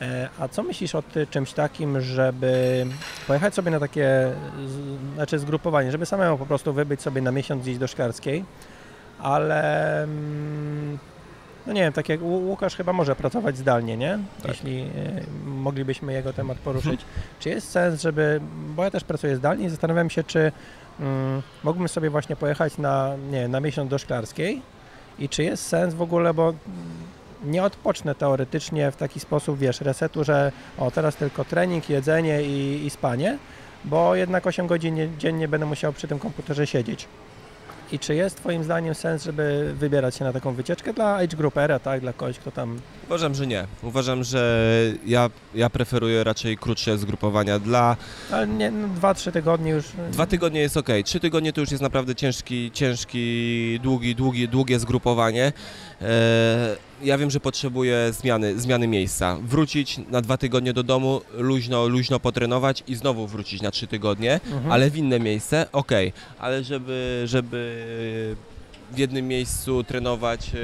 E, A co myślisz o ty, czymś takim, żeby pojechać sobie na takie, znaczy zgrupowanie, żeby samemu po prostu wybyć sobie na miesiąc gdzieś do Szklarskiej, ale mm, no nie wiem, tak jak Łu- Łukasz chyba może pracować zdalnie, nie? Tak. Jeśli e, moglibyśmy jego temat poruszyć. Czy jest sens, żeby, bo ja też pracuję zdalnie i zastanawiam się, czy mm, mógłbym sobie właśnie pojechać na, nie, na miesiąc do Szklarskiej i czy jest sens w ogóle, bo mm, nie odpocznę teoretycznie w taki sposób, wiesz, resetu, że o teraz tylko trening, jedzenie i, i spanie, bo jednak 8 godzin nie- dziennie będę musiał przy tym komputerze siedzieć. I czy jest Twoim zdaniem sens, żeby wybierać się na taką wycieczkę dla age groupera, tak, dla kogoś, kto tam... Uważam, że nie. Uważam, że ja, ja preferuję raczej krótsze zgrupowania dla Ale nie, no, 2-3 tygodnie już... Dwa tygodnie jest ok, trzy tygodnie to już jest naprawdę ciężki, ciężki, długi, długi, długie zgrupowanie. E, ja wiem, że potrzebuję zmiany, zmiany miejsca. Wrócić na dwa tygodnie do domu, luźno, luźno potrenować i znowu wrócić na trzy tygodnie, Mhm. ale w inne miejsce, ok, ale żeby, żeby w jednym miejscu trenować e,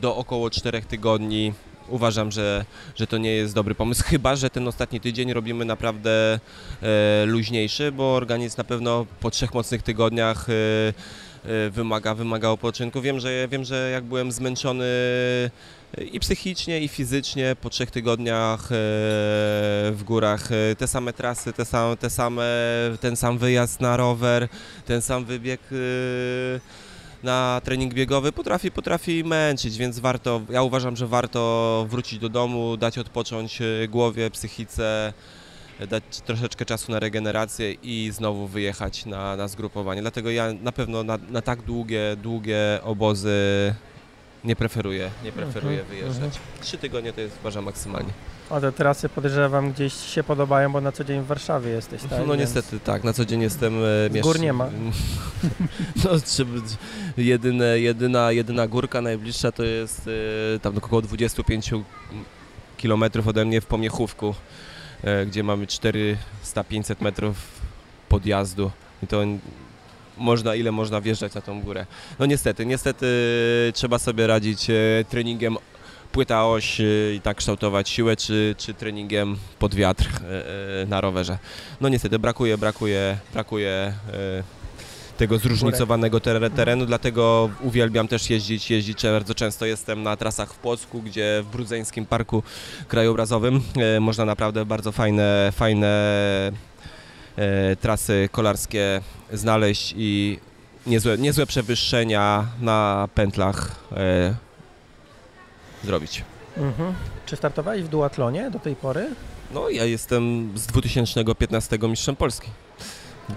do około czterech tygodni, uważam, że, że to nie jest dobry pomysł, chyba, że ten ostatni tydzień robimy naprawdę e, luźniejszy, bo organizm na pewno po trzech mocnych tygodniach e, wymaga, wymaga odpoczynku. Wiem, że, wiem, że jak byłem zmęczony e, i psychicznie, i fizycznie po trzech tygodniach e, w górach, te same trasy, te same, te same, ten sam wyjazd na rower, ten sam wybieg na trening biegowy potrafi, potrafi męczyć, więc warto, ja uważam, że warto wrócić do domu, dać odpocząć głowie, psychice, dać troszeczkę czasu na regenerację i znowu wyjechać na, na zgrupowanie. Dlatego ja na pewno na, na tak długie, długie obozy nie preferuję, nie preferuję Mhm, wyjeżdżać. Trzy tygodnie to jest uważam maksymalnie. O, te trasy podejrzewam gdzieś się podobają, bo na co dzień w Warszawie jesteś, tak? no Więc- niestety tak, na co dzień jestem... e, Z gór nie ma. (laughs) No, trzeba, jedyne, jedyna, jedyna górka najbliższa to jest e, tam około 25 km ode mnie w Pomiechówku, gdzie mamy 400-500 metrów podjazdu i to można, ile można wjeżdżać na tą górę. No niestety, niestety trzeba sobie radzić e, treningiem płyta oś e, i tak kształtować siłę, czy, czy treningiem pod wiatr e, e, na rowerze. No niestety brakuje, brakuje, brakuje e, tego zróżnicowanego ter- terenu, dlatego uwielbiam też jeździć, jeździć bardzo często jestem na trasach w Płocku, gdzie w Brudzeńskim Parku Krajobrazowym e, można naprawdę bardzo fajne, fajne e, trasy kolarskie znaleźć i niezłe, niezłe przewyższenia na pętlach e, zrobić. Mhm. Czy startowałeś w duatlonie do tej pory? No ja jestem z 2015 mistrzem Polski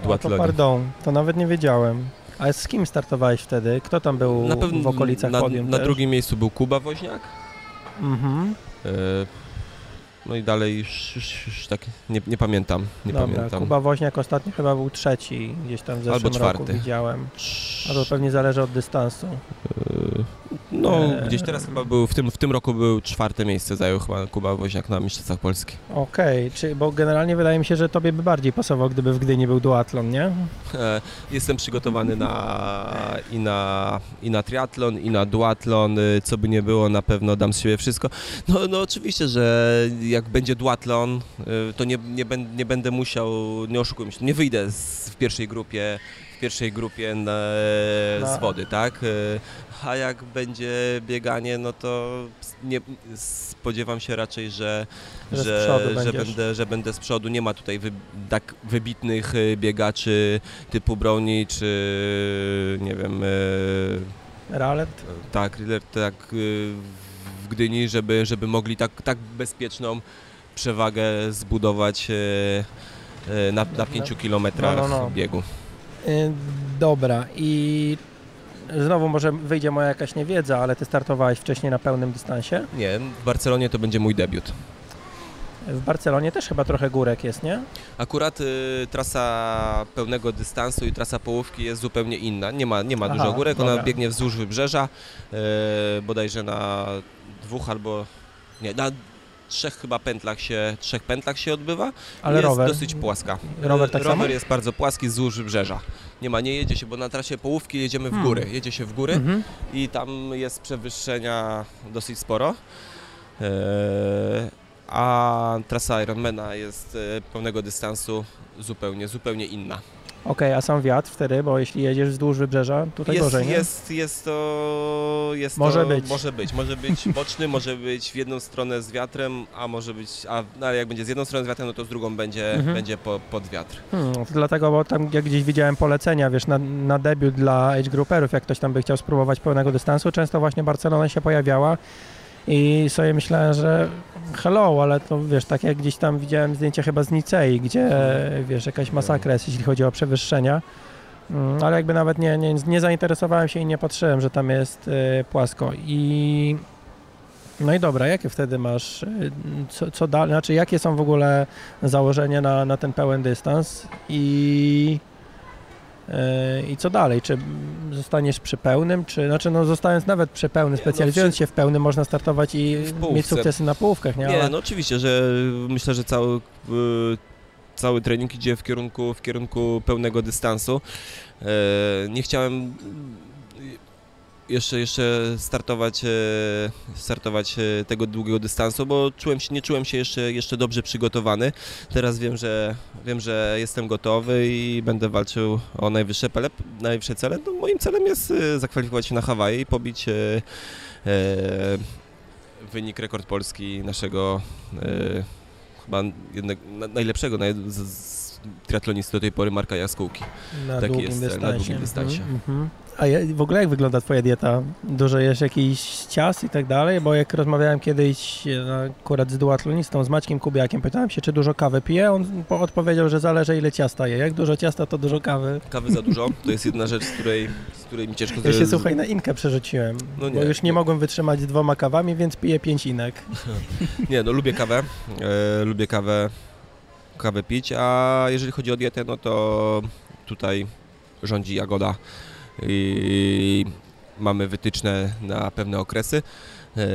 w O, to pardon, to nawet nie wiedziałem. A z kim startowałeś wtedy? Kto tam był Na pewno w okolicach na, podium na też? drugim miejscu był Kuba Woźniak. Mhm. E, no i dalej już, już, już tak nie, nie pamiętam, nie Dobra, pamiętam. Kuba Woźniak ostatnio chyba był trzeci, gdzieś tam w zeszłym Albo roku czwarty. widziałem. A to pewnie zależy od dystansu. Yy, No, Eee. gdzieś teraz chyba był, w tym, w tym roku był czwarte miejsce, zajął chyba Kuba Woźniak na Mistrzostwach Polski. Okej, czy bo generalnie wydaje mi się, że tobie by bardziej pasował, gdyby w Gdyni był duatlon, nie? E, Jestem przygotowany na, i, na, i na triatlon, i na duatlon, y, co by nie było, na pewno dam z siebie wszystko. No, no oczywiście, że jak będzie duatlon, to nie, nie, ben, nie będę musiał, nie oszukujmy się, nie wyjdę z, w pierwszej grupie, w pierwszej grupie na, Na- z wody, tak? Y, A jak będzie bieganie, no to nie, spodziewam się raczej, że, Że że, będę, że będę z przodu. Nie ma tutaj wy, tak wybitnych y, biegaczy typu Brownie czy nie wiem, y, Ralet? tak, Riller, tak y, w Gdyni, żeby, żeby mogli tak, tak bezpieczną przewagę zbudować y, y, na, na 5 kilometrach No, no, no. biegu. Y, dobra i znowu może wyjdzie moja jakaś niewiedza, ale ty startowałeś wcześniej na pełnym dystansie. Nie, w Barcelonie to będzie mój debiut. W Barcelonie też chyba trochę górek jest, nie? Akurat y, trasa pełnego dystansu i trasa połówki jest zupełnie inna. Nie ma, nie ma Aha, dużo górek, ona dobra. biegnie wzdłuż wybrzeża, y, bodajże na dwóch albo nie, na trzech chyba pętlach się, trzech pętlach się odbywa. Ale jest rower. dosyć płaska. Rower tak rower samo? jest bardzo płaski wzdłuż wybrzeża. Nie ma, nie jedzie się, bo na trasie połówki jedziemy w Hmm. góry. Jedzie się w góry Mhm. i tam jest przewyższenia dosyć sporo. Eee, a trasa Ironmana jest e, pełnego dystansu zupełnie, zupełnie inna. Okej, a sam wiatr wtedy, bo jeśli jedziesz wzdłuż wybrzeża, tutaj Jest, gorzej, nie? jest, jest to... Jest Może to, być. Może być. Może być (laughs) boczny, może być w jedną stronę z wiatrem, a może być... A, no, ale jak będzie z jedną stroną z wiatrem, no to z drugą będzie, Mhm. będzie po, pod wiatr. Hmm, to dlatego, bo tam jak gdzieś widziałem polecenia, wiesz, na, na debiut dla age grouperów, jak ktoś tam by chciał spróbować pełnego dystansu, często właśnie Barcelona się pojawiała i sobie myślałem, że hello, ale to wiesz, tak jak gdzieś tam widziałem zdjęcie chyba z Nicei, gdzie wiesz, jakaś masakra jest, jeśli chodzi o przewyższenia. Mm, Ale jakby nawet nie, nie, nie zainteresowałem się i nie patrzyłem, że tam jest y, płasko. I no i dobra, jakie wtedy masz, y, co, co dalej, znaczy jakie są w ogóle założenia na, na ten pełen dystans i, i co dalej? Czy zostaniesz przy pełnym, czy znaczy no zostając nawet przy pełnym, no, specjalizując przy- się w pełnym, można startować i mieć sukcesy na połówkach, nie? Nie, Ale- no oczywiście, że myślę, że cały, y, cały trening idzie w kierunku, w kierunku pełnego dystansu. E, Nie chciałem jeszcze, jeszcze startować, e, startować e, tego długiego dystansu, bo czułem się, nie czułem się jeszcze, jeszcze dobrze przygotowany. Teraz wiem, że wiem, że jestem gotowy i będę walczył o najwyższe, pele, najwyższe cele. No, moim celem jest e, zakwalifikować się na Hawaje i pobić e, wynik rekord Polski naszego e, chyba jednego, na, najlepszego naj, z, z triatlonisty do tej pory Marka Jaskółki. na taki długim jest cel, na dystansie. długim dystansie. Mhm, mhm. A ja, w ogóle jak wygląda Twoja dieta? Dużo jesz jakiś ciast i tak dalej? Bo jak rozmawiałem kiedyś e, akurat z duatlonistą, z Maćkiem Kubiakiem, pytałem się, czy dużo kawy pije, on po- odpowiedział, że zależy ile ciasta je. Jak dużo ciasta, to dużo kawy. Kawy za dużo, to jest jedna rzecz, z której, z której mi ciężko Ja się słuchaj na inkę przerzuciłem, No bo nie, już nie nie. mogłem wytrzymać dwoma kawami, więc piję pięć inek. (laughs) Nie, no lubię kawę, e, lubię kawę, kawę pić, a jeżeli chodzi o dietę, no to tutaj rządzi Jagoda i mamy wytyczne na pewne okresy. E,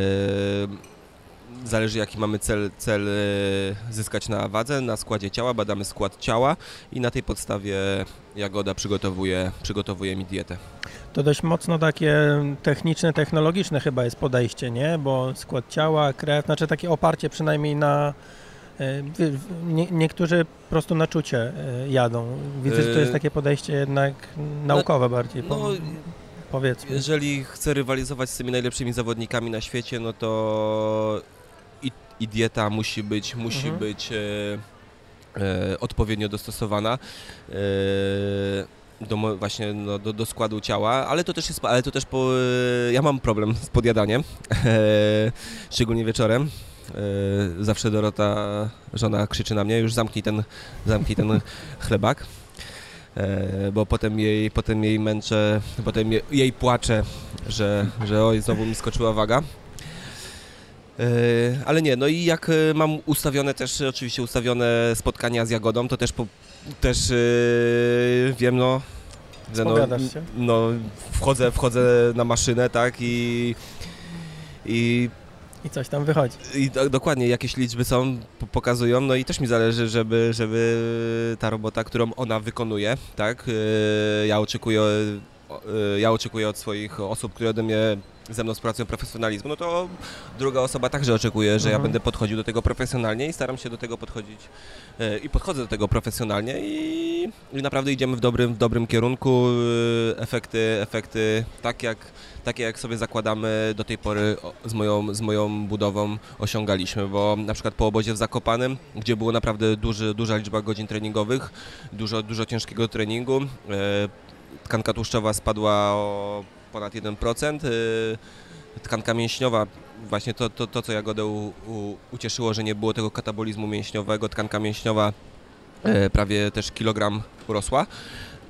Zależy jaki mamy cel, cel e, zyskać na wadze, na składzie ciała, badamy skład ciała i na tej podstawie Jagoda przygotowuje, przygotowuje mi dietę. To dość mocno takie techniczne, technologiczne chyba jest podejście, nie? Bo skład ciała, krew, znaczy takie oparcie przynajmniej na... e, Nie, niektórzy po prostu na czucie e, jadą. Widzę, że to jest E, takie podejście jednak naukowe bardziej, po, No, powiedzmy. Jeżeli chcę rywalizować z tymi najlepszymi zawodnikami na świecie, no to i, i dieta musi być, musi Mhm. być e, e, odpowiednio dostosowana. E, do, właśnie no, do, do składu ciała, ale to też jest, ale to też po, ja mam problem z podjadaniem, (laughs) szczególnie wieczorem. E, zawsze Dorota, żona krzyczy na mnie, już zamknij ten, zamknij ten (laughs) chlebak. E, bo potem jej, potem jej męczę, potem je, jej płaczę, że, że oj, znowu mi skoczyła waga. ale nie, no i jak e, mam ustawione też, oczywiście ustawione spotkania z Jagodą, to też, po, też wiem, no, że no, no, wchodzę, wchodzę na maszynę, tak, i, i i coś tam wychodzi. I do, dokładnie, jakieś liczby są, pokazują, no i też mi zależy, żeby, żeby ta robota, którą ona wykonuje, tak, ja oczekuję, ja oczekuję od swoich osób, które ode mnie ze mną współpracują profesjonalizmu, no to druga osoba także oczekuje, że mhm. ja będę podchodził do tego profesjonalnie i staram się do tego podchodzić e, i podchodzę do tego profesjonalnie i, i naprawdę idziemy w dobrym, w dobrym kierunku. Efekty, efekty tak jak, takie jak sobie zakładamy do tej pory z moją, z moją budową osiągaliśmy, bo na przykład po obozie w Zakopanem, gdzie było naprawdę duży, duża liczba godzin treningowych, dużo, dużo ciężkiego treningu, e, tkanka tłuszczowa spadła o ponad 1%. Y, tkanka mięśniowa, właśnie to, to, to co Jagodę u, u, ucieszyło, że nie było tego katabolizmu mięśniowego, tkanka mięśniowa e, prawie też kilogram urosła,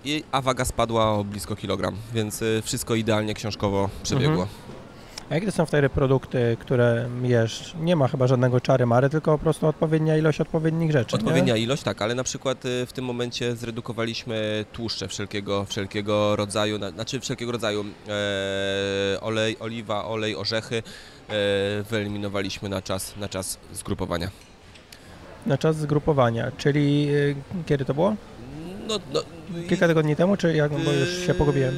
i, a waga spadła o blisko kilogram, więc y, wszystko idealnie książkowo przebiegło. Mhm. A jakie są wtedy produkty, które jesz? Nie ma chyba żadnego czary mary, tylko po prostu odpowiednia ilość odpowiednich rzeczy. Odpowiednia nie? ilość, tak, ale na przykład y, w tym momencie zredukowaliśmy tłuszcze wszelkiego, wszelkiego rodzaju, znaczy wszelkiego rodzaju e, olej, oliwa, olej, orzechy e, wyeliminowaliśmy na czas, na czas zgrupowania. Na czas zgrupowania, czyli y, kiedy to było? No, no, Kilka tygodni temu, czy jak, bo już się pogubiłem?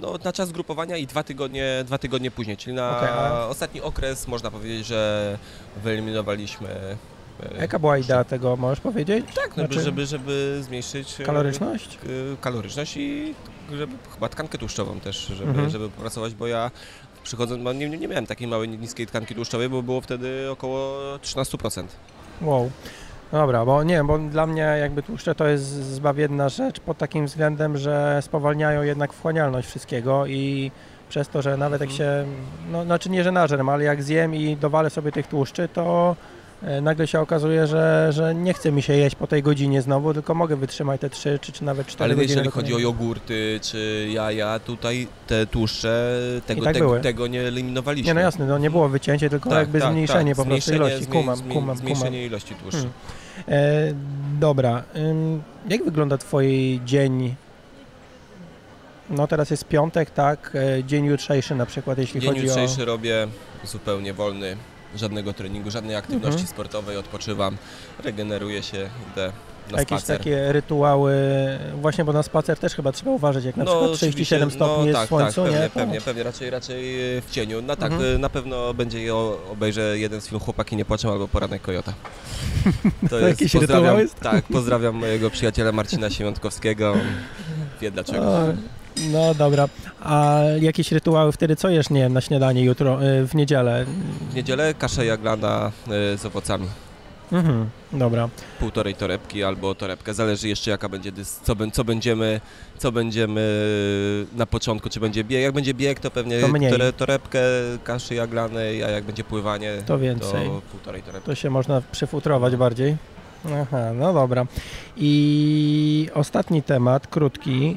no, na czas grupowania i dwa tygodnie, dwa tygodnie później, czyli na okay, ostatni okres można powiedzieć, że wyeliminowaliśmy e, Jaka była idea tego, możesz powiedzieć? Tak, no, znaczy... żeby, żeby zmniejszyć e, kaloryczność? kaloryczność i żeby, chyba tkankę tłuszczową też, żeby, mhm. żeby popracować, bo ja przychodząc, nie, nie miałem takiej małej, niskiej tkanki tłuszczowej, bo było wtedy około 13%. Wow. Dobra, bo nie, bo dla mnie jakby tłuszcze to jest zbawienna rzecz pod takim względem, że spowalniają jednak wchłanialność wszystkiego i przez to, że nawet jak mhm. się, no znaczy nie, że nażerem, ale jak zjem i dowalę sobie tych tłuszczy, to E, nagle się okazuje, że, że nie chce mi się jeść po tej godzinie znowu, tylko mogę wytrzymać te 3 czy, czy nawet 4 Ale godziny. Ale jeżeli chodzi o jogurty czy jaja, tutaj te tłuszcze tego, tak tego, tego, nie eliminowaliśmy. Nie, no jasne, no nie było wycięcie, tylko tak, jakby tak, zmniejszenie tak. po prostu ilości. Kumam, kumam, kumam. Zmniejszenie ilości tłuszczu. Hmm. E, dobra, jak wygląda Twój dzień no teraz jest piątek, tak? E, dzień jutrzejszy na przykład, jeśli dzień chodzi o... Dzień jutrzejszy robię zupełnie wolny żadnego treningu, żadnej aktywności mhm. sportowej, odpoczywam, regeneruję się, idę na Jakieś spacer. takie rytuały, właśnie bo na spacer też chyba trzeba uważać, jak na no, przykład 37 stopni no, jest tak, w słońcu, tak, pewnie, nie? Pewnie, pewnie, raczej, raczej w cieniu. No tak, mhm. na pewno będzie obejrzę jeden z filmów Chłopaki nie płaczą albo Poranek Kojota. (laughs) To, to jest, pozdrawiam, jest? Tak, pozdrawiam mojego przyjaciela Marcina Siemiątkowskiego, wie dlaczego. O. No dobra. A jakieś rytuały wtedy co jesz, nie na śniadanie jutro, y, w niedzielę? W niedzielę kaszę jaglana z owocami. Mhm, dobra. Półtorej torebki albo torebkę, zależy jeszcze jaka będzie, co, co, będziemy, co będziemy na początku, czy będzie bieg. Jak będzie bieg, to pewnie to tore, torebkę kaszy jaglanej, a jak będzie pływanie, to więcej. To półtorej torebki. To się można przyfutrować bardziej. Aha, no dobra. I ostatni temat, krótki,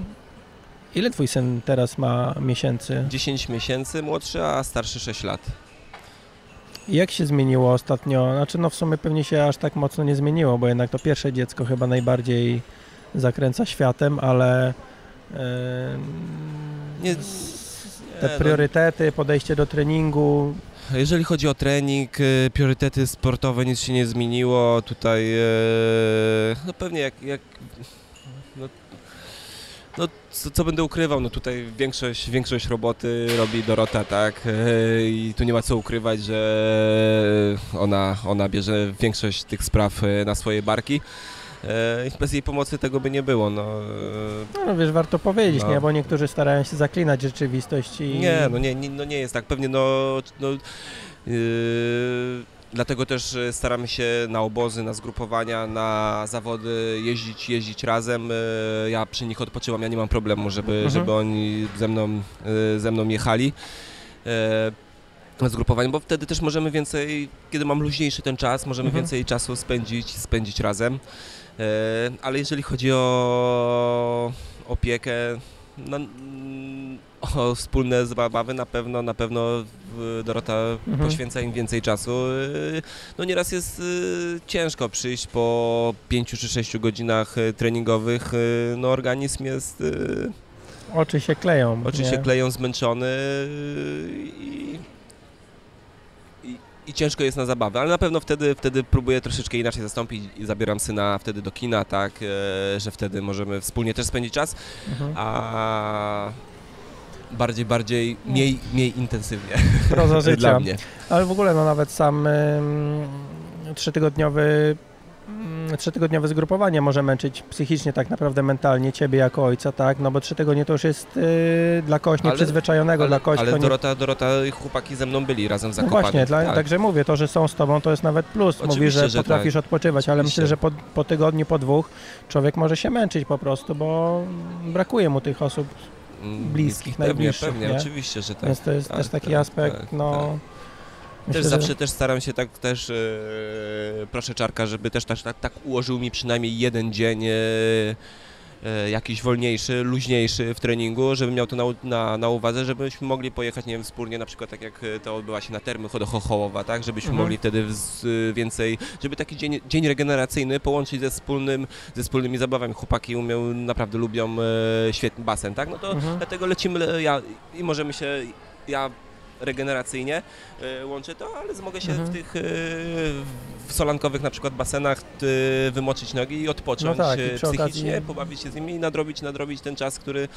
Ile twój syn teraz ma miesięcy? 10 miesięcy młodszy, a starszy 6 lat. Jak się zmieniło ostatnio? Znaczy no w sumie pewnie się aż tak mocno nie zmieniło, bo jednak to pierwsze dziecko chyba najbardziej zakręca światem, ale yy, nie, te nie, priorytety, podejście do treningu. Jeżeli chodzi o trening, y, priorytety sportowe, nic się nie zmieniło. Tutaj yy, no pewnie jak, jak no, no, co, co, będę ukrywał, no tutaj większość, większość roboty robi Dorota, tak? E, I tu nie ma co ukrywać, że ona, ona bierze większość tych spraw e, na swoje barki. E, bez jej pomocy tego by nie było. No, no, no wiesz, warto powiedzieć, no. nie? Bo niektórzy starają się zaklinać rzeczywistość i... Nie, no nie, nie, no nie jest tak. Pewnie no... no yy Dlatego też e, staramy się na obozy, na zgrupowania, na zawody jeździć, jeździć razem. E, ja przy nich odpoczywam, ja nie mam problemu, żeby, mhm. żeby oni ze mną, e, ze mną jechali na zgrupowanie, bo wtedy też możemy więcej, kiedy mam luźniejszy ten czas, możemy mhm. więcej czasu spędzić, spędzić razem. Ale jeżeli chodzi o opiekę, mm, o wspólne zabawy na pewno, na pewno Dorota Mhm. poświęca im więcej czasu. Y, No nieraz jest y, ciężko przyjść po 5 czy 6 godzinach y, treningowych. No organizm jest, Oczy się kleją. oczy nie? się kleją, zmęczony i, i, i ciężko jest na zabawę, ale na pewno wtedy, wtedy próbuję troszeczkę inaczej zastąpić i zabieram syna wtedy do kina, tak, że wtedy możemy wspólnie też spędzić czas, Mhm. a bardziej, bardziej, mniej, mniej intensywnie (laughs) Proza życia. dla mnie. Ale w ogóle no nawet sam trzytygodniowy trzytygodniowe zgrupowanie może męczyć psychicznie tak naprawdę mentalnie ciebie jako ojca, tak? No bo trzy tygodnie to już jest dla kogoś Ale- nieprzyzwyczajonego, dla kogoś, ale nie... Dorota, Dorota i chłopaki ze mną byli razem w No Zakopanem. właśnie, dla, tak. także mówię, to, że są z tobą, to jest nawet plus. Oczywiście, że że potrafisz tak. odpoczywać, ale Oczywiście. myślę, że po, po tygodniu, po dwóch człowiek może się męczyć po prostu, bo brakuje mu tych osób, bliskich, pewnie, najbliższych, Pewnie, nie? oczywiście, że tak. więc to jest tak, też taki tak, aspekt, tak, no... tak. Myślę, też że- zawsze też staram się tak też e, proszę Czarka, żeby też tak, tak, tak ułożył mi przynajmniej jeden dzień e, jakiś wolniejszy, luźniejszy w treningu, żeby miał to na, na, na uwadze, żebyśmy mogli pojechać, nie wiem, wspólnie na przykład tak jak to odbyła się na termy do Chochołowa, tak, żebyśmy Mhm. mogli wtedy z, więcej, żeby taki dzień, dzień regeneracyjny połączyć ze wspólnym, ze wspólnymi zabawami. Chłopaki umią, naprawdę lubią e, świetny basen, tak, no to Mhm. Dlatego lecimy ja, i możemy się, ja regeneracyjnie y, łączę to, ale mogę się Mhm. w tych y, w solankowych na przykład basenach y, wymoczyć nogi i odpocząć No tak, i psychicznie, okazji- pobawić się z nimi i nadrobić, nadrobić ten czas, który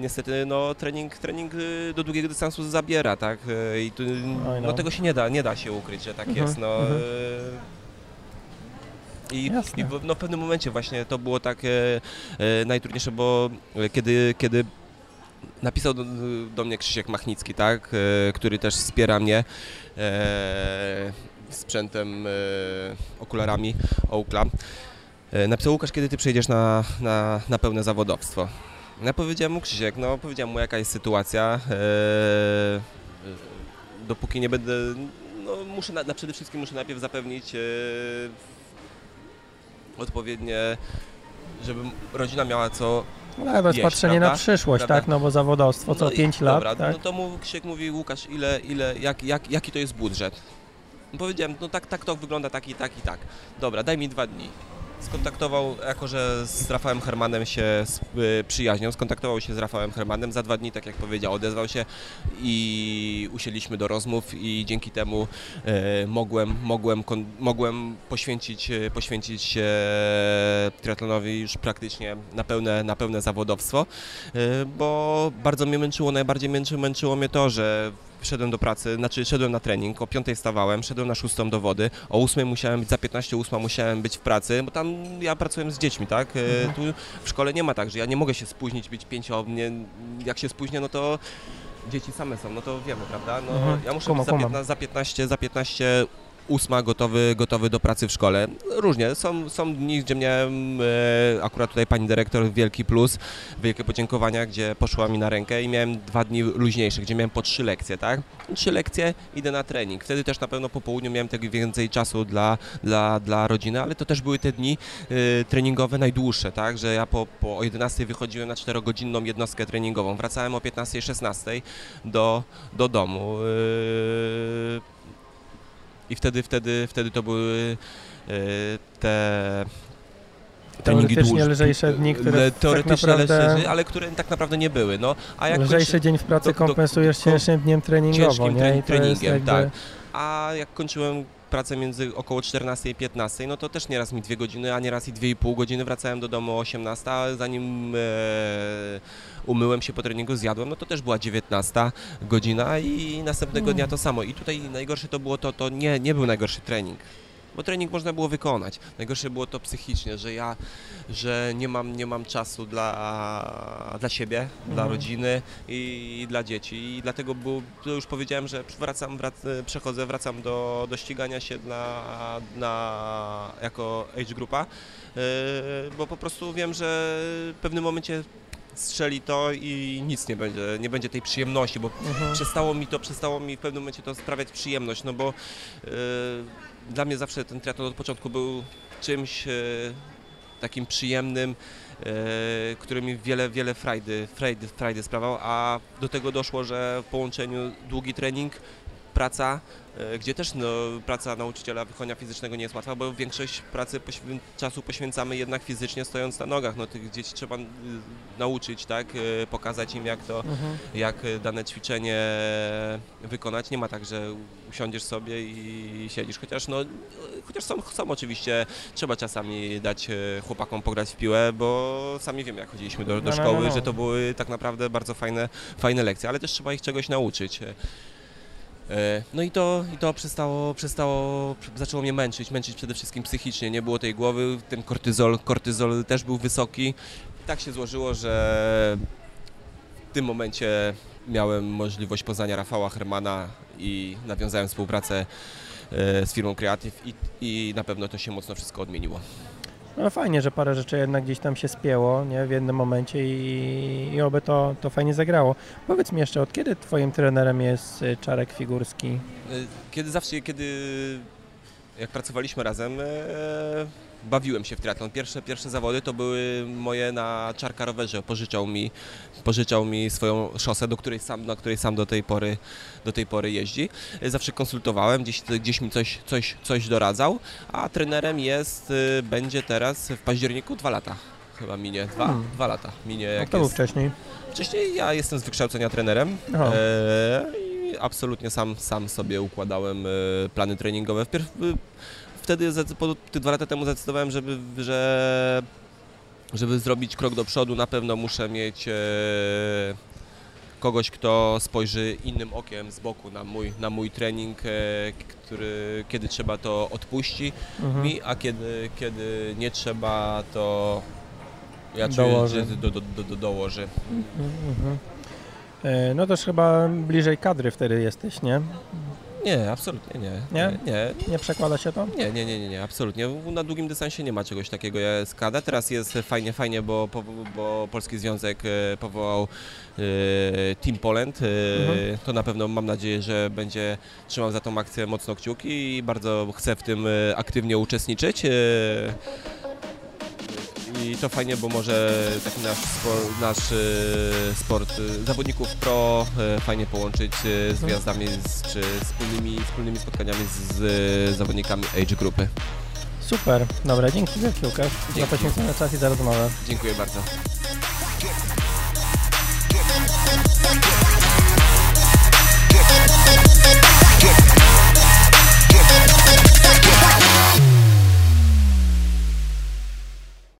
niestety no, trening, trening do długiego dystansu zabiera, tak? I tu, no. no. tego się nie da, nie da się ukryć, że tak Mhm, jest. No, mhm. i, i w, no, w pewnym momencie właśnie to było tak e, e, najtrudniejsze, bo e, kiedy, kiedy napisał do, do mnie Krzysiek Machnicki, tak, e, który też wspiera mnie e, sprzętem, e, okularami Oakla. Napisał Łukasz, kiedy ty przejdziesz na, na, na pełne zawodowstwo. Ja powiedziałem mu Krzysiek, no powiedziałem mu jaka jest sytuacja. Dopóki nie będę, no muszę, na, przede wszystkim muszę najpierw zapewnić odpowiednie, żeby rodzina miała co No, ale to jest patrzenie na prawda? przyszłość, Prawda? tak? No bo zawodowstwo co No i 5 lat, Dobra, tak? no to mu Krzysiek mówi, Łukasz, ile, ile, jak, jak, jaki to jest budżet? No powiedziałem, no tak, tak to wygląda, tak i tak i tak. Dobra, daj mi dwa dni. Skontaktował, jako że z Rafałem Hermanem się y, przyjaźnią, skontaktował się z Rafałem Hermanem, za dwa dni, tak jak powiedział, odezwał się i usiedliśmy do rozmów i dzięki temu e, mogłem, mogłem, mogłem poświęcić, e, poświęcić się triatlonowi już praktycznie na pełne, na pełne zawodowstwo, bo bardzo mnie męczyło, najbardziej męczy, męczyło mnie to, że Szedłem do pracy, znaczy szedłem na trening, o 5 stawałem, szedłem na 6 do wody, o 8 musiałem być, za 15 8 musiałem być w pracy, bo tam ja pracuję z dziećmi, tak? E, Mhm. Tu w szkole nie ma tak, że ja nie mogę się spóźnić, być 5 nie, jak się spóźnię, no to dzieci same są, no to wiemy, prawda? No, Mhm. Ja muszę Kumam, być za kumam. 15, za 15, za 15 ósma gotowy, gotowy do pracy w szkole. Różnie, są, są dni, gdzie miałem, e, akurat tutaj pani dyrektor, wielki plus, wielkie podziękowania, gdzie poszła mi na rękę i miałem dwa dni luźniejsze, gdzie miałem po trzy lekcje, tak? Trzy lekcje, idę na trening. Wtedy też na pewno po południu miałem tak więcej czasu dla, dla, dla rodziny, ale to też były te dni e, treningowe najdłuższe, tak? Że ja po, po 11 wychodziłem na 4-godzinną jednostkę treningową, wracałem o 15-16 do, do domu. e, i wtedy, wtedy, wtedy to były e, te treningi Teoretycznie dłuż- lżejsze dni, które le- tak teoretycznie naprawdę- lżejsze, ale które tak naprawdę nie były. No, a jak Lżejszy kończy, dzień w pracy do- do- kompensujesz do- cięższym dniem treningowo, ciężkim nie? tre- treningiem, jakby... tak. a jak kończyłem pracę między około 14 i 15, no to też nieraz mi dwie godziny, a nieraz i dwie i pół godziny wracałem do domu o 18, a zanim e, umyłem się po treningu, zjadłem, no to też była 19 godzina i następnego Mm. dnia to samo. I tutaj najgorsze to było to, to nie, nie był najgorszy trening. Bo trening można było wykonać. Najgorsze było to psychicznie, że ja, że nie mam, nie mam czasu dla, dla siebie, dla Mhm. rodziny i, dla dzieci. I dlatego było, już powiedziałem, że wracam, wrac, przechodzę, wracam do, do ścigania się dla, na, jako age grupa, yy, bo po prostu wiem, że w pewnym momencie strzeli to i nic nie będzie, nie będzie tej przyjemności, bo Mhm. przestało mi to, przestało mi w pewnym momencie to sprawiać przyjemność, no bo e, dla mnie zawsze ten triatlon od początku był czymś, e, takim przyjemnym, e, który mi wiele, wiele frajdy, frajdy, frajdy sprawiał, a do tego doszło, że w połączeniu długi trening, praca, gdzie też no, praca nauczyciela wychowania fizycznego nie jest łatwa, bo większość pracy poświę- czasu poświęcamy jednak fizycznie stojąc na nogach. No, tych dzieci trzeba y, nauczyć, tak, e, pokazać im jak to, Mhm. jak dane ćwiczenie wykonać. Nie ma tak, że usiądziesz sobie i siedzisz, chociaż no, chociaż są, są oczywiście, trzeba czasami dać e, chłopakom pograć w piłę, bo sami wiemy jak chodziliśmy do, do No, no, szkoły, no, no. że to były tak naprawdę bardzo fajne, fajne lekcje, ale też trzeba ich czegoś nauczyć. E, No i to, i to przestało, przestało, zaczęło mnie męczyć, męczyć przede wszystkim psychicznie, nie było tej głowy, ten kortyzol, kortyzol też był wysoki. Tak się złożyło, że w tym momencie miałem możliwość poznania Rafała Hermana i nawiązałem współpracę e, z firmą Creative i, i na pewno to się mocno wszystko odmieniło. No fajnie, że parę rzeczy jednak gdzieś tam się spięło nie, w jednym momencie i, i oby to, to fajnie zagrało. Powiedz mi jeszcze, od kiedy twoim trenerem jest y, Czarek Figurski? E, Kiedy zawsze, kiedy jak pracowaliśmy razem, e, bawiłem się w triatlon. Pierwsze, pierwsze zawody to były moje na czarka rowerze. Pożyczał mi, pożyczał mi swoją szosę, do której sam, na której sam do tej pory, do tej pory jeździ. Zawsze konsultowałem, gdzieś, gdzieś mi coś, coś, coś doradzał, a trenerem jest, e, będzie teraz w październiku dwa lata. Chyba minie, dwa, Hmm. dwa lata minie. Jak to był jest, wcześniej? Wcześniej ja jestem z wykształcenia trenerem e, i absolutnie sam, sam sobie układałem e, plany treningowe. Wpierw, e, wtedy, te dwa lata temu zdecydowałem, żeby, że, żeby zrobić krok do przodu, na pewno muszę mieć e, kogoś, kto spojrzy innym okiem z boku na mój, na mój trening, e, który, kiedy trzeba to odpuści Mhm. mi, a kiedy, kiedy nie trzeba, to ja czuję, Dołoży. do, do, do, do, dołoży. Mhm, mhm. E, No też chyba bliżej kadry wtedy jesteś, nie? Nie, absolutnie nie. Nie? Nie, Nie przekłada się to? nie, nie, nie, nie, nie absolutnie. Na długim dystansie nie ma czegoś takiego jak skada. Teraz jest fajnie, fajnie, bo, bo Polski Związek e, powołał e, Team Poland. E, Mhm. To na pewno mam nadzieję, że będzie trzymał za tą akcję mocno kciuki i bardzo chcę w tym e, aktywnie uczestniczyć. I to fajnie, bo może taki nasz, spor, nasz y, sport y, zawodników pro y, fajnie połączyć y, z gwiazdami z, czy wspólnymi, wspólnymi spotkaniami z, z y, zawodnikami age grupy. Super, dobra, dzięki wielkie Łukasz za Dzięki. poświęcony czas i za rozmowę. Dziękuję bardzo.